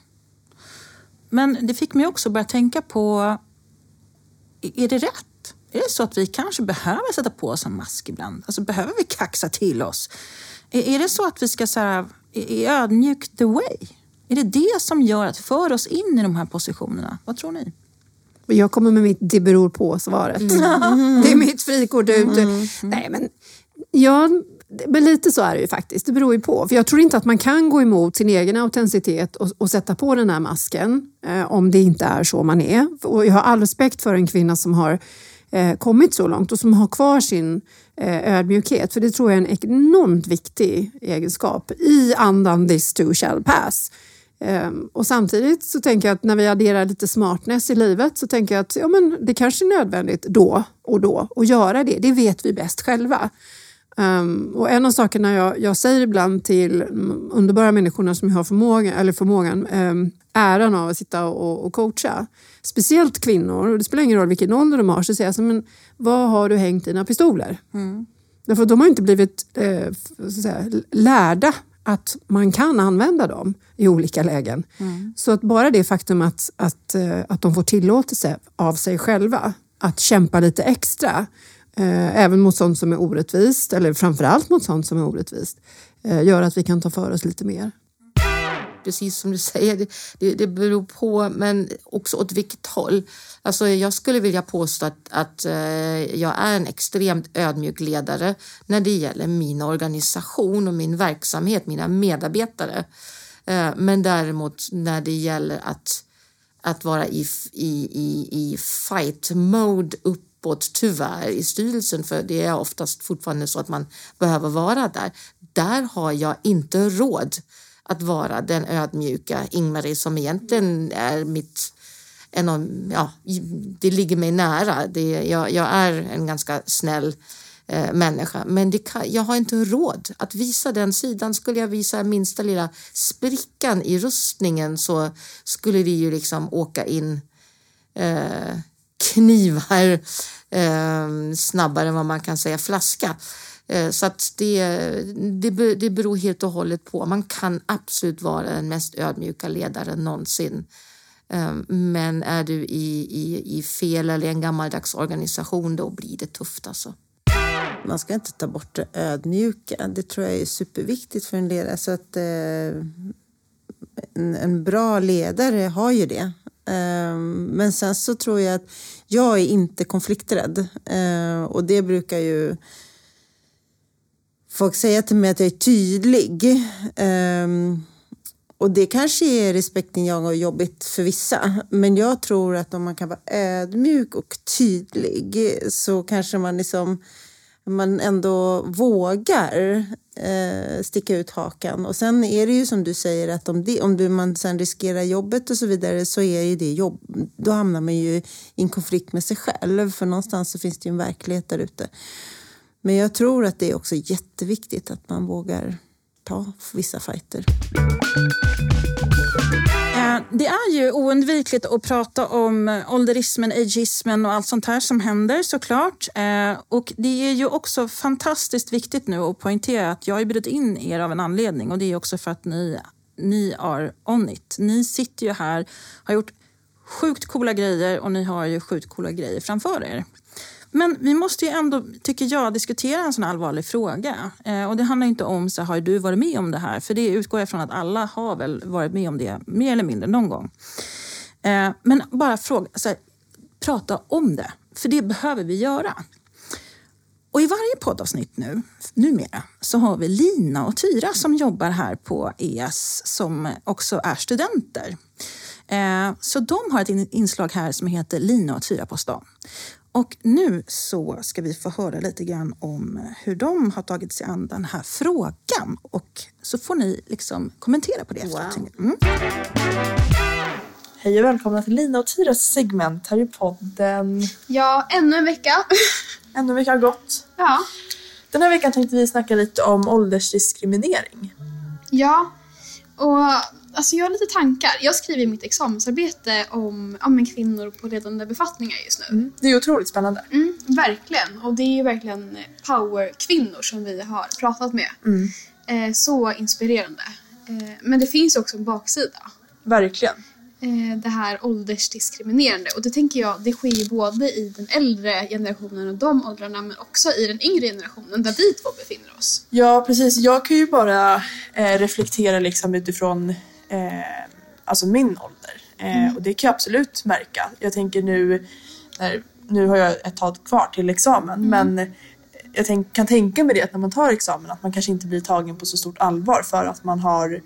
Men det fick mig också börja tänka på, är det rätt? Är det så att vi kanske behöver sätta på oss en mask ibland? Alltså behöver vi kaxa till oss? Är, det så att vi ska så här, är, ödmjuk the way? Är det det som gör att för oss in i de här positionerna? Vad tror ni? Jag kommer med mitt det beror på-svaret. Det är mitt frikort ut. Nej, men, ja, men lite så är det ju faktiskt. Det beror ju på. För Jag tror inte att man kan gå emot sin egen autenticitet och, och sätta på den här masken eh, om det inte är så man är. Och jag har all respekt för en kvinna som har eh, kommit så långt och som har kvar sin eh, ödmjukhet. För det tror jag är en enormt viktig egenskap i andan this too shall pass. Ehm, och samtidigt så tänker jag att när vi adderar lite smartness i livet så tänker jag att ja, men det kanske är nödvändigt då och då att göra det. Det vet vi bäst själva. Ehm, och en av sakerna jag, jag säger ibland till de underbara människorna som har förmåga, eller förmågan, um, äran av att sitta och, och coacha, speciellt kvinnor, och det spelar ingen roll vilken ålder de har, så säger jag så, men vad har du hängt dina pistoler? Därför att de har inte blivit eh, så att säga, lärda att man kan använda dem i olika lägen. Så att bara det faktum att, att, eh, att de får tillåtelse av sig själva att kämpa lite extra, eh, även mot sånt som är orättvist, eller framförallt mot sånt som är orättvist, eh, gör att vi kan ta för oss lite mer. precis som du säger, det, det, det beror på, men också åt vilket håll. Alltså, jag skulle vilja påstå att, att eh, jag är en extremt ödmjuk ledare när det gäller min organisation och min verksamhet, mina medarbetare. Eh, men däremot när det gäller att, att vara i, i, i, i fight mode bort tyvärr i styrelsen, för det är oftast fortfarande så att man behöver vara där. Där har jag inte råd att vara den ödmjuka Ingmarie som egentligen är mitt en av, ja, det ligger mig nära. Det, jag, jag är en ganska snäll eh, människa. Men det kan, jag har inte råd att visa den sidan. Skulle jag visa minsta lilla sprickan i rustningen så skulle det ju liksom åka in eh, knivar eh, snabbare än vad man kan säga flaska. Eh, så att det, det, det beror helt och hållet på. Man kan absolut vara den mest ödmjuka ledaren någonsin. Eh, men är du i, i, i fel eller en gammaldags organisation då blir det tufft alltså. Man ska inte ta bort det ödmjuka. Det tror jag är superviktigt för en ledare. Så att, eh, en, en, bra ledare har ju det. Ehm, men sen så tror jag att jag är inte konflikträdd. Ehm, och det brukar ju folk säga till mig att jag är tydlig. Ehm, och det kanske är respekten jag och jobbigt för vissa. Men jag tror att om man kan vara ödmjuk och tydlig så kanske man liksom man ändå vågar eh, sticka ut hakan. Och sen är det ju som du säger att om, det, om du, man sen riskerar jobbet och så vidare så är ju det jobb, då hamnar man ju i en konflikt med sig själv för någonstans så finns det ju en verklighet där ute. Men jag tror att det är också jätteviktigt att man vågar ta vissa fighter. Det är ju oundvikligt att prata om ålderismen, ageismen och allt sånt här som händer såklart. Eh, och det är ju också fantastiskt viktigt nu att poängtera att jag har bjudit in er av en anledning och det är också för att ni, ni är on it. Ni sitter ju här, har gjort sjukt coola grejer och ni har ju sjukt coola grejer framför er. Men vi måste ju ändå, tycker jag, diskutera en sån allvarlig fråga. Eh, och det handlar inte om, så har du varit med om det här? För det utgår jag från att alla har väl varit med om det, mer eller mindre, någon gång. Eh, men bara fråga, så här, prata om det, för det behöver vi göra. Och i varje poddavsnitt nu, numera, så har vi Lina och Tyra som jobbar här på ES som också är studenter. Eh, så de har ett inslag här som heter Lina och Tyra på stan. Och nu så ska vi få höra lite grann om hur de har tagit sig an den här frågan. Och så får ni liksom kommentera på det wow. Mm. Hej och välkomna till Lina och Tyras segment här i podden. Ja, ännu en vecka. ännu en vecka har gått. Ja. Den här veckan tänkte vi snacka lite om åldersdiskriminering. Ja, och alltså jag har lite tankar. Jag skriver mitt examensarbete om ja, kvinnor på ledande befattningar just nu. Mm. Det är otroligt spännande. Mm, verkligen. Och det är ju verkligen powerkvinnor som vi har pratat med. Mm. Eh, så inspirerande. Eh, men det finns också en baksida. Verkligen. Eh, det här åldersdiskriminerande. Och det tänker jag, det sker ju både i den äldre generationen och de åldrarna men också i den yngre generationen där vi två befinner oss. Ja precis, jag kan ju bara eh, reflektera liksom utifrån eh, alltså min ålder. Eh, mm. Och det kan jag absolut märka. Jag tänker nu, när, nu har jag ett tag kvar till examen mm. men jag tänk, kan tänka mig det att när man tar examen att man kanske inte blir tagen på så stort allvar för att man har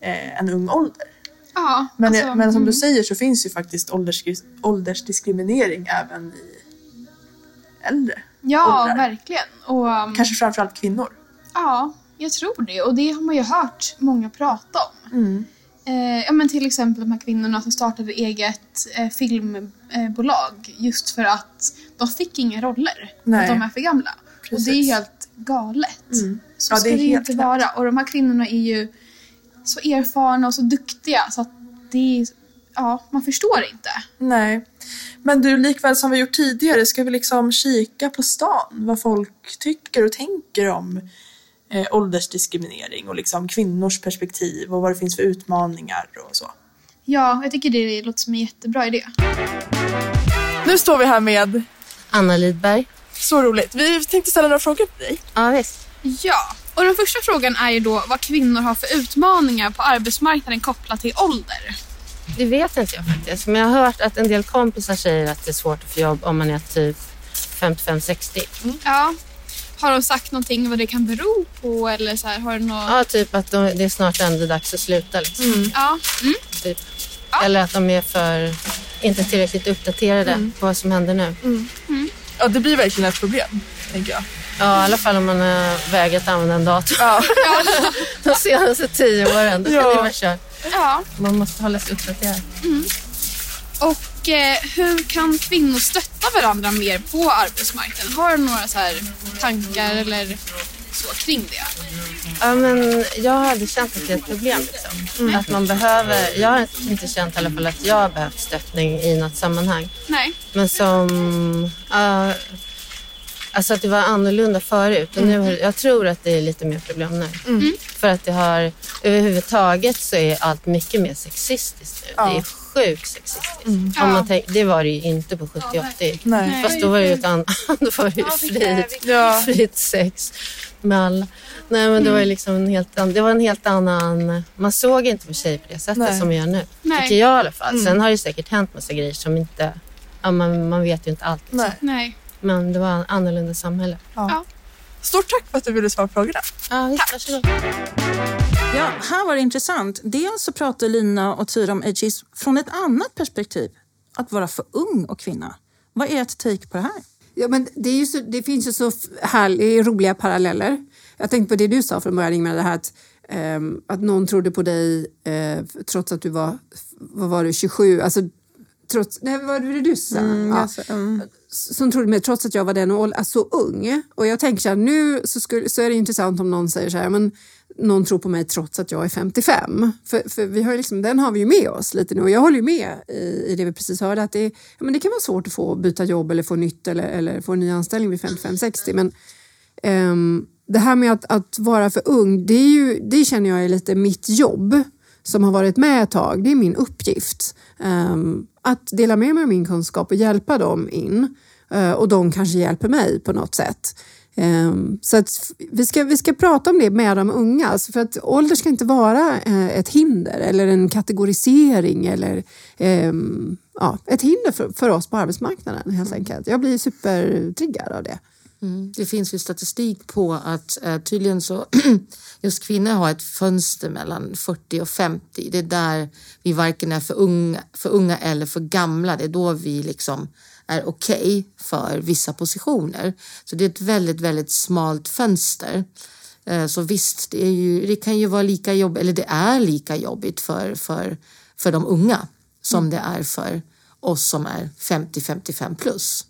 eh, en ung ålder. Ja, men, alltså, men som mm. du säger så finns ju faktiskt ålders, åldersdiskriminering även i äldre Ja, åldrar. verkligen. Och, um, Kanske framförallt kvinnor. Ja, jag tror det. Och det har man ju hört många prata om. Mm. Eh, ja, men till exempel de här kvinnorna som startade eget eh, filmbolag just för att de fick inga roller. Nej. Att de är för gamla. Precis. Och det är helt galet. Mm. Så ja, ska det, det inte vara. Och de här kvinnorna är ju så erfarna och så duktiga så att det är, ja, man förstår inte. Nej. Men du, likväl som vi gjort tidigare, ska vi liksom kika på stan? Vad folk tycker och tänker om eh, åldersdiskriminering och liksom kvinnors perspektiv och vad det finns för utmaningar och så. Ja, jag tycker det låter som en jättebra idé. Nu står vi här med Anna Lidberg. Så roligt. Vi tänkte ställa några frågor till dig. Ja, visst. Ja, och den första frågan är ju då vad kvinnor har för utmaningar på arbetsmarknaden kopplat till ålder. Det vet inte jag faktiskt, men jag har hört att en del kompisar säger att det är svårt att få jobb om man är typ 55-60. Mm. Ja, Har de sagt någonting vad det kan bero på eller så här, har du något? Ja, typ att de, det är snart ändå dags att sluta. Liksom. Ja. Mm. Typ. Eller att de är för, inte tillräckligt uppdaterade på vad som händer nu. Ja, det blir verkligen ett problem, tänker jag. Ja, i alla fall om man har vägrat använda en dator Ja. de senaste tio åren. Då kan Ja. det vara kört. ja. Man måste hålla sig uppdaterad. Och eh, hur kan kvinnor stötta varandra mer på arbetsmarknaden? Har du några så här tankar eller så kring det? Ja, men jag har aldrig känt att det är ett problem. Liksom. Att man behöver, jag har inte känt i alla fall att jag har behövt stöttning i något sammanhang. Nej. Men som... ja, alltså att det var annorlunda förut. Och nu, har- jag tror att det är lite mer problem nu. För att det har... Överhuvudtaget så är allt mycket mer sexistiskt nu. Det är sjukt sexistiskt. Om man tänk, det var det ju inte på 70-80. Nej. Fast då var det ju ett annat... Då var det ju fritt, Ja. fritt sex med alla. Nej men det var ju liksom en helt, an- det var en helt annan... Man såg inte på tjejer på det sättet Nej. som man gör nu. Nej. Tycker jag i alla fall. Sen har det säkert hänt massa grejer som inte... Ja, man, man vet ju inte allt. Liksom. Nej. Nej. Men det var annorlunda samhälle. Stort tack för att du ville svara på frågorna. Ja, visst, varsågod. Ja, här var det intressant. Dels så pratar Lina och Tyra om ageism från ett annat perspektiv. Att vara för ung och kvinna. Vad är ert take på det här? Ja, men det, är ju så, det finns ju så härliga, roliga paralleller. Jag tänkte på det du sa från början, Ingmar, det här att, ehm, att någon trodde på dig eh, trots att du var, vad var du, 27? Alltså, trots, nej, vad var det du sa? ja. Alltså, mm. Som trodde mig trots att jag var den åldern, alltså, så ung. Och jag tänker så här, nu så, skulle, så är det intressant om någon säger så här, men någon tror på mig trots att jag är 55. För, för vi har liksom, den har vi ju med oss lite nu och jag håller ju med i, i det vi precis hörde att det, ja, men det kan vara svårt att få byta jobb eller få nytt eller, eller få en ny anställning vid 55-60 men um, det här med att, att vara för ung, det, är ju, det känner jag är lite mitt jobb som har varit med ett tag. Det är min uppgift. Um, att dela med mig av min kunskap och hjälpa dem in. Eh, och de kanske hjälper mig på något sätt. Ehm, så vi, ska, vi ska prata om det med de unga. Alltså för att ålder ska inte vara eh, ett hinder eller en kategorisering eller ehm, ja, ett hinder för, för oss på arbetsmarknaden helt enkelt. Jag blir supertriggad av det. Mm. Det finns ju statistik på att eh, tydligen så just kvinnor har ett fönster mellan 40 och 50. Det är där vi varken är för unga, för unga eller för gamla. Det är då vi liksom är okej för vissa positioner. Så det är ett väldigt, väldigt smalt fönster. Eh, så visst, det, ju, det kan ju vara lika jobbigt, eller det är lika jobbigt för, för, för de unga som det är för oss som är 50-55 plus.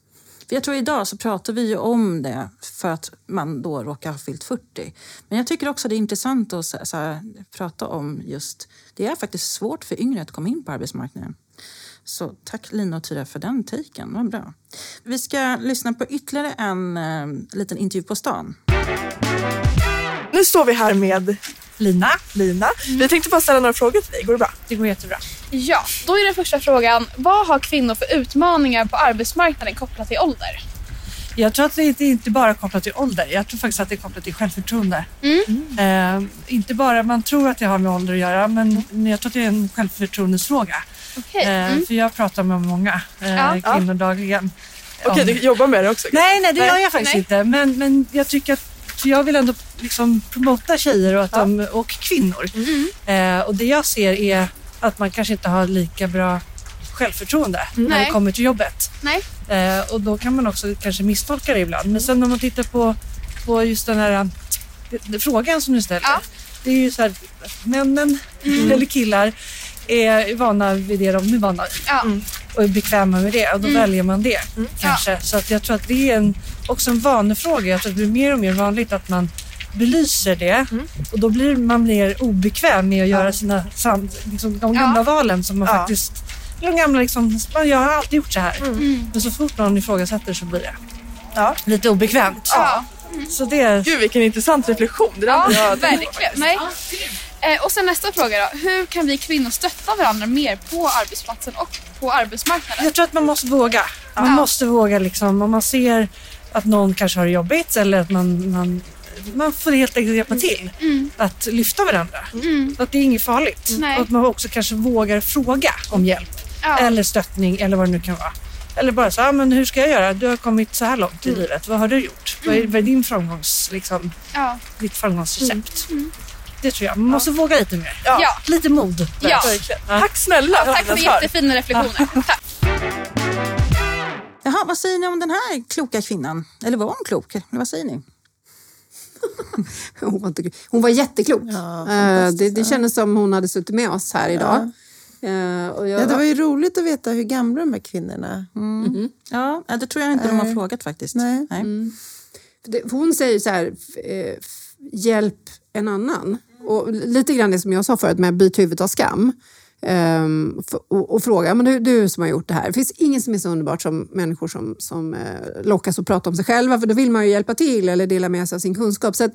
För jag tror idag så pratar vi ju om det för att man då råkar ha fyllt 40. Men jag tycker också det är intressant att så, så här, prata om just... Det är faktiskt svårt för yngre att komma in på arbetsmarknaden. Så tack Lina och Tyra för den taken. Vad bra. Vi ska lyssna på ytterligare en eh, liten intervju på stan. Nu står vi här med Lina. Lina. Vi tänkte bara ställa några frågor till dig. Går det bra? Det går jättebra. Ja, då är den första frågan. Vad har kvinnor för utmaningar på arbetsmarknaden kopplat till ålder? Jag tror att det inte bara är kopplat till ålder. Jag tror faktiskt att det är kopplat till självförtroende. Eh, inte bara, man tror att det har med ålder att göra, men, men jag tror att det är en självförtroendesfråga. Okej. Eh, Mm. För jag pratar med många eh, Ja. kvinnor dagligen. Okej, om- du jobbar med det också? Nej, nej det Nej. gör jag faktiskt Nej. inte. Men, men jag tycker att jag vill ändå liksom promota tjejer och, att de, och kvinnor. Eh, och det jag ser är att man kanske inte har lika bra självförtroende när Nej. det kommer till jobbet. Nej. Eh, och då kan man också kanske misstolka det ibland. Men sen om man tittar på, på just den här eh, det- frågan som du ställer. Ja. Det är ju så här, männen eller killar är vana vid det de är vana vid Ja. och är bekväma med det och då väljer man det kanske. Så att jag tror att det är en, också en vanefråga. Jag tror att det blir mer och mer vanligt att man belyser det och då blir man mer obekväm med att göra sina sam, liksom, de Ja. gamla valen som man Ja. faktiskt de gamla liksom, man, jag har alltid gjort så här. Men så fort någon ifrågasätter så blir det Ja. lite obekvämt. Ja. Så det är Gud, vilken intressant reflektion. Det där Ja, verkligen. Nej. Eh, och sen nästa fråga då. Hur kan vi kvinnor stötta varandra mer på arbetsplatsen och på arbetsmarknaden? Jag tror att man måste våga. Man Ja. måste våga liksom, om man ser att någon kanske har det jobbigt eller att man, man, man får helt enkelt hjälpa till att lyfta varandra. Mm. Att det är inget farligt. Nej. Och att man också kanske vågar fråga om hjälp Ja. eller stöttning eller vad det nu kan vara. Eller bara så, ah, men hur ska jag göra? Du har kommit så här långt i mm. livet. Vad har du gjort? Mm. Vad, är, vad är din framgångs, liksom, ja. ditt framgångsrecept? Det tror jag. Man måste ja. våga lite mer. Ja. Lite mod. Ja. Tack snälla. Ja, tack för jättefina reflektioner. tack. Jaha, vad säger ni om den här kloka kvinnan? Eller var hon klok? Vad säger ni? hon, var inte, hon var jätteklok. Ja, uh, det, det kändes som hon hade suttit med oss här idag. Ja. Uh, och jag... ja, det var ju roligt att veta hur gamla de här kvinnorna mm. Mm. Ja, det tror jag inte de har frågat faktiskt. Nej. Nej. Mm. Hon säger så här, eh, hjälp en annan. Och lite grann det som jag sa förut med byt huvudet av skam. Um, och, och, fråga, men du, du som har gjort det här. Det finns inget som är så underbart som människor som, som uh, lockas att prata om sig själva, för då vill man ju hjälpa till eller dela med sig av sin kunskap. Så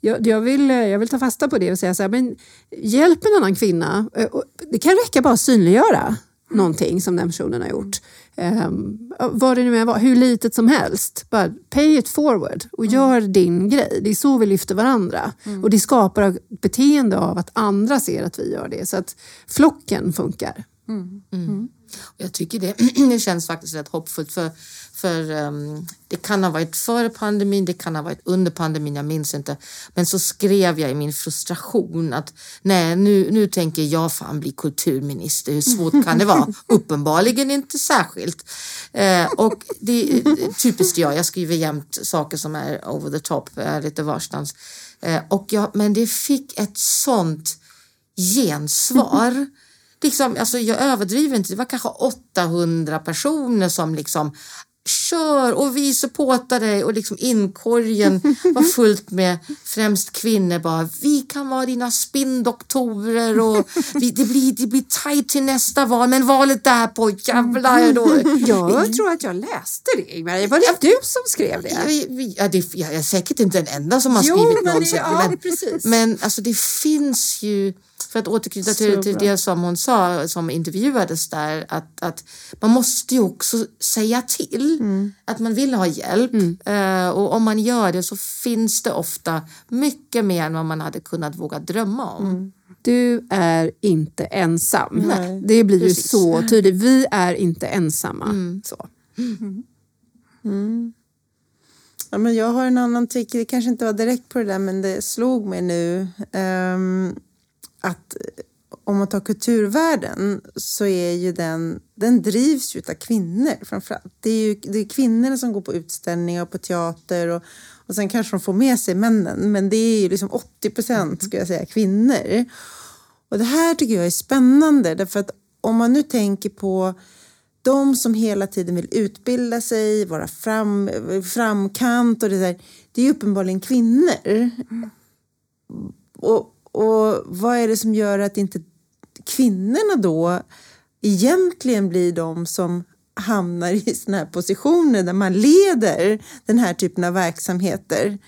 jag, jag, vill, eh, jag vill ta fasta på det och säga så här, men hjälp en annan kvinna. Uh, det kan räcka bara att synliggöra någonting som den personen har gjort. Um, vad det nu är, hur litet som helst. Bara pay it forward och mm. gör din grej. Det är så vi lyfter varandra. Mm. Och det skapar ett beteende av att andra ser att vi gör det. Så att flocken funkar. Mm. mm. Jag tycker det, det känns faktiskt rätt hoppfullt för för um, det kan ha varit före pandemin, det kan ha varit under pandemin, jag minns inte. Men så skrev jag i min frustration att nej, nu, nu tänker jag fan bli kulturminister. Hur svårt kan det vara? Uppenbarligen inte särskilt. Eh, och det är typiskt jag, jag skriver jämt saker som är over the top, är lite varstans. Eh, och jag, men det fick ett sånt gensvar liksom, alltså jag överdriver inte, det var kanske 800 personer som liksom kör och vi supportar dig och liksom inkorgen var fullt med främst kvinnor bara vi kan vara dina spinndoktorer och vi, det, blir, det blir tajt till nästa val men valet därpå jävlar då. Jag tror att jag läste det Ingmar. Var det du som skrev det? Ja, det, jag är säkert inte den enda som har jo, skrivit någonsin. Ja, men, men alltså det finns ju för att återknyta till, till det som hon sa som intervjuades där att, att man måste ju också säga till mm. att man vill ha hjälp mm. uh, och om man gör det så finns det ofta mycket mer än vad man hade kunnat våga drömma om. Mm. Du är inte ensam. Nej. Det blir Precis. ju så tydligt. Vi är inte ensamma. Mm. Så. Mm. Ja, men jag har en annan tycke, det kanske inte var direkt på det där men det slog mig nu. Um, att om man tar kulturvärlden så är ju den, den drivs ju av kvinnor framförallt. Det är ju det är kvinnorna som går på utställningar och på teater och, och sen kanske de får med sig männen men det är ju liksom 80 procent ska jag säga kvinnor. Och det här tycker jag är spännande därför att om man nu tänker på de som hela tiden vill utbilda sig, vara fram, framkant och det där, det är ju uppenbarligen kvinnor. Och och vad är det som gör att inte kvinnorna då egentligen blir de som hamnar i såna här positioner där man leder den här typen av verksamheter.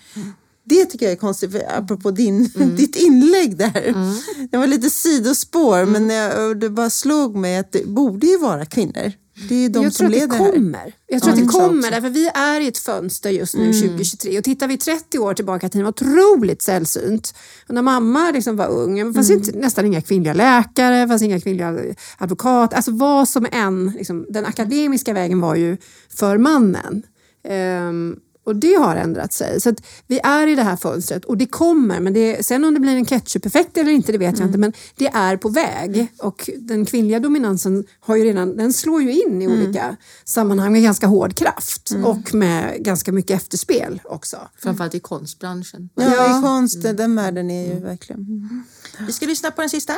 Det tycker jag är konstigt, apropå din, mm. ditt inlägg där. Mm. Det var lite sidospår, mm. men jag, det bara slog mig att det borde ju vara kvinnor. Det är de jag som tror att det kommer. Jag tror ja, att det kommer, därför vi är i ett fönster just nu, mm. 2023. Och tittar vi 30 år tillbaka till var otroligt sällsynt. Och när mamma liksom var ung, det fanns mm. inte, nästan inga kvinnliga läkare, det fanns inga kvinnliga advokater. Alltså vad som än, liksom, den akademiska vägen var ju för mannen. Um, och det har ändrat sig. Så vi är i det här fönstret och det kommer. Men det, sen om det blir en ketchup-effekt eller inte, det vet mm. jag inte. Men det är på väg. Och den kvinnliga dominansen har ju redan, den slår ju in i mm. olika sammanhang med ganska hård kraft. Mm. Och med ganska mycket efterspel också. Framförallt i konstbranschen. Ja, ja. i konsten, den världen är ju mm. verkligen... Vi ska lyssna på den sista.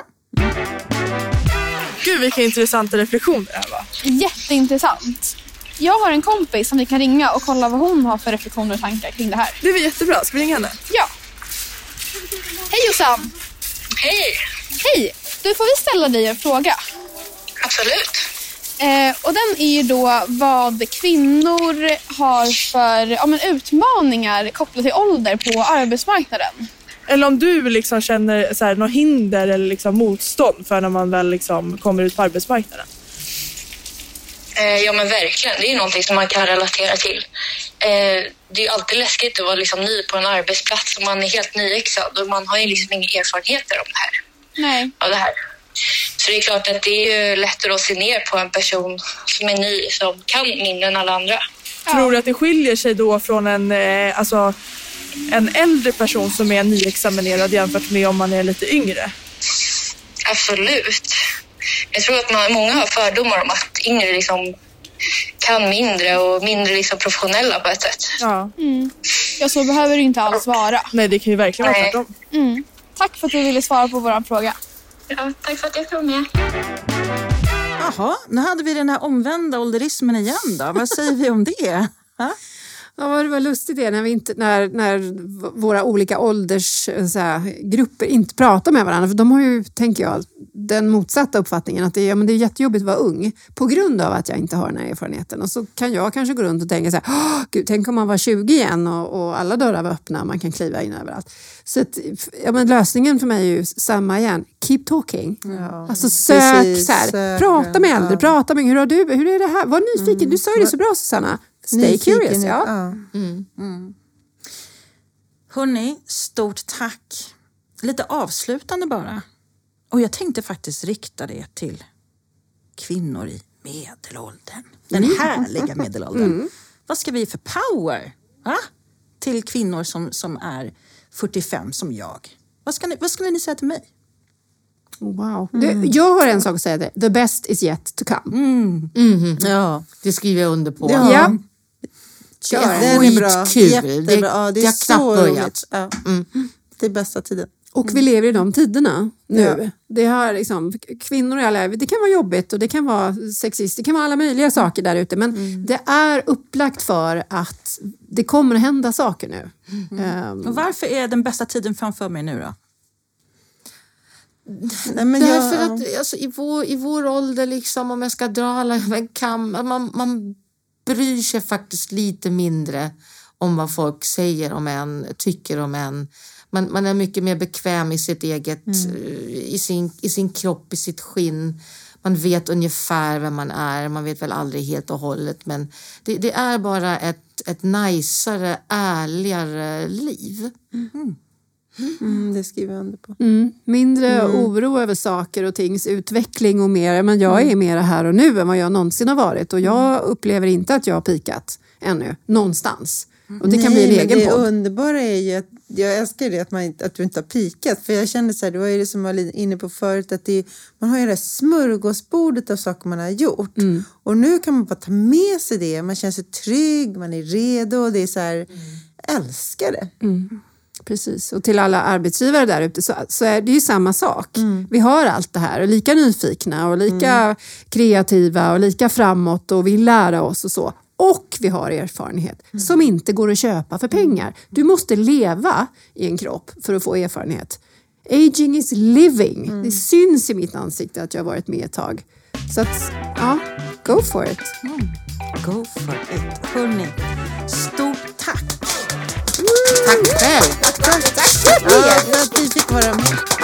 Gud vilka intressanta reflektioner det här var. Jätteintressant. Jag har en kompis som vi kan ringa och kolla vad hon har för reflektioner och tankar kring det här. Det blir jättebra. Ska vi ringa henne? Ja. Hej Jossan! Hej! Hej! Du, får vi ställa dig en fråga? Absolut. Eh, och den är ju då vad kvinnor har för ja, men utmaningar kopplat till ålder på arbetsmarknaden. Eller om du liksom känner så här, något hinder eller liksom motstånd för när man väl liksom kommer ut på arbetsmarknaden. Eh, ja men verkligen, det är ju någonting som man kan relatera till. Eh, det är ju alltid läskigt att vara liksom ny på en arbetsplats och man är helt nyexad och man har ju liksom inga erfarenheter om det här. Nej. Av det här. Så det är klart att det är ju lättare att se ner på en person som är ny, som kan mindre än alla andra. Tror du att det skiljer sig då från en, eh, alltså, en äldre person som är nyexaminerad jämfört med om man är lite yngre? Absolut. Jag tror att man, många har fördomar om att yngre liksom kan mindre och mindre liksom professionella på ett sätt. Ja. Mm. Ja, så behöver det inte alls vara. Nej, det kan ju verkligen vara tvärtom. Mm. Tack för att du ville svara på vår fråga. Ja, tack för att jag kom med. Jaha, nu hade vi den här omvända ålderismen igen då. Vad säger vi om det? Ha? Ja, det var lustigt det när, vi inte, när, när våra olika åldersgrupper inte pratar med varandra. För de har ju, tänker jag, den motsatta uppfattningen att det, är- ja, men det är jättejobbigt att vara ung på grund av att jag inte har den här erfarenheten. Och så kan jag kanske gå runt och tänka så här, "Åh, Gud, tänk om man var 20 igen och, och alla dörrar var öppna, man kan kliva in överallt. Så att, ja, men lösningen för mig är ju samma igen, keep talking. Alltså sök, Precis, så här, prata med äldre, ja. prata med hur har du, hur är det här? Var nyfiken, du sa ju det så bra Susanna. Stay Nyfiken, curious. Ja. ja. Hörni, stort tack. Lite avslutande bara. Och jag tänkte faktiskt rikta det till kvinnor i medelåldern. Den härliga medelåldern. Vad ska vi för power va? till kvinnor som, som är 45 som jag? Vad, ska ni, vad skulle ni säga till mig? Wow. Du, jag har en sak att säga. dig. The best is yet to come. Mhm. Ja. Det skriver jag under på. Ja. Ja. Ja, den är bra. Skitkul. Jättebra. Det- Ja, det är har knappt så börjat. roligt. Ja. Det är bästa tiden. Och vi lever i de tiderna nu. Ja. Det har liksom, kvinnor i alla, det kan vara jobbigt och det kan vara sexist, det kan vara alla möjliga saker där ute. Men det är upplagt för att det kommer att hända saker nu. Ehm, Och varför är den bästa tiden framför mig nu då? Nej, men Därför jag, att alltså, i, vår, i vår ålder, liksom, om jag ska dra alla en kam, man, man bryr sig faktiskt lite mindre om vad folk säger om en, tycker om en. Man, man är mycket mer bekväm i sitt eget, eh, i, sin, i sin kropp, i sitt skinn. Man vet ungefär vem man är, man vet väl aldrig helt och hållet men det, det är bara ett, ett najsare, ärligare liv. mm, det skriver jag under på. Mm. Mindre oro över saker och tings utveckling och mer. Men jag är mer här och nu än vad jag någonsin har varit och jag upplever inte att jag har pikat ännu någonstans. Och det kan bli en Nej, egen det podd. underbara är ju att jag älskar det att, man, att du inte har pikat. För jag känner så här, det var ju det som jag var inne på förut, att det, man har ju det här smörgåsbordet av saker man har gjort. Mm. Och nu kan man bara ta med sig det, man känner sig trygg, man är redo och det är så här, älskar det. Precis, och till alla arbetsgivare där ute så, så är det ju samma sak. Mm. Vi har allt det här och lika nyfikna och lika kreativa och lika framåt och vill lära oss och så. Och vi har erfarenhet Mm. som inte går att köpa för pengar. Du måste leva i en kropp för att få erfarenhet. Aging is living. Mm. Det syns i mitt ansikte att jag har varit med ett tag. Så att, ja, go for it. Go for it. Hörni, stort tack. Tack själv! Ja, för att vi fick vara med.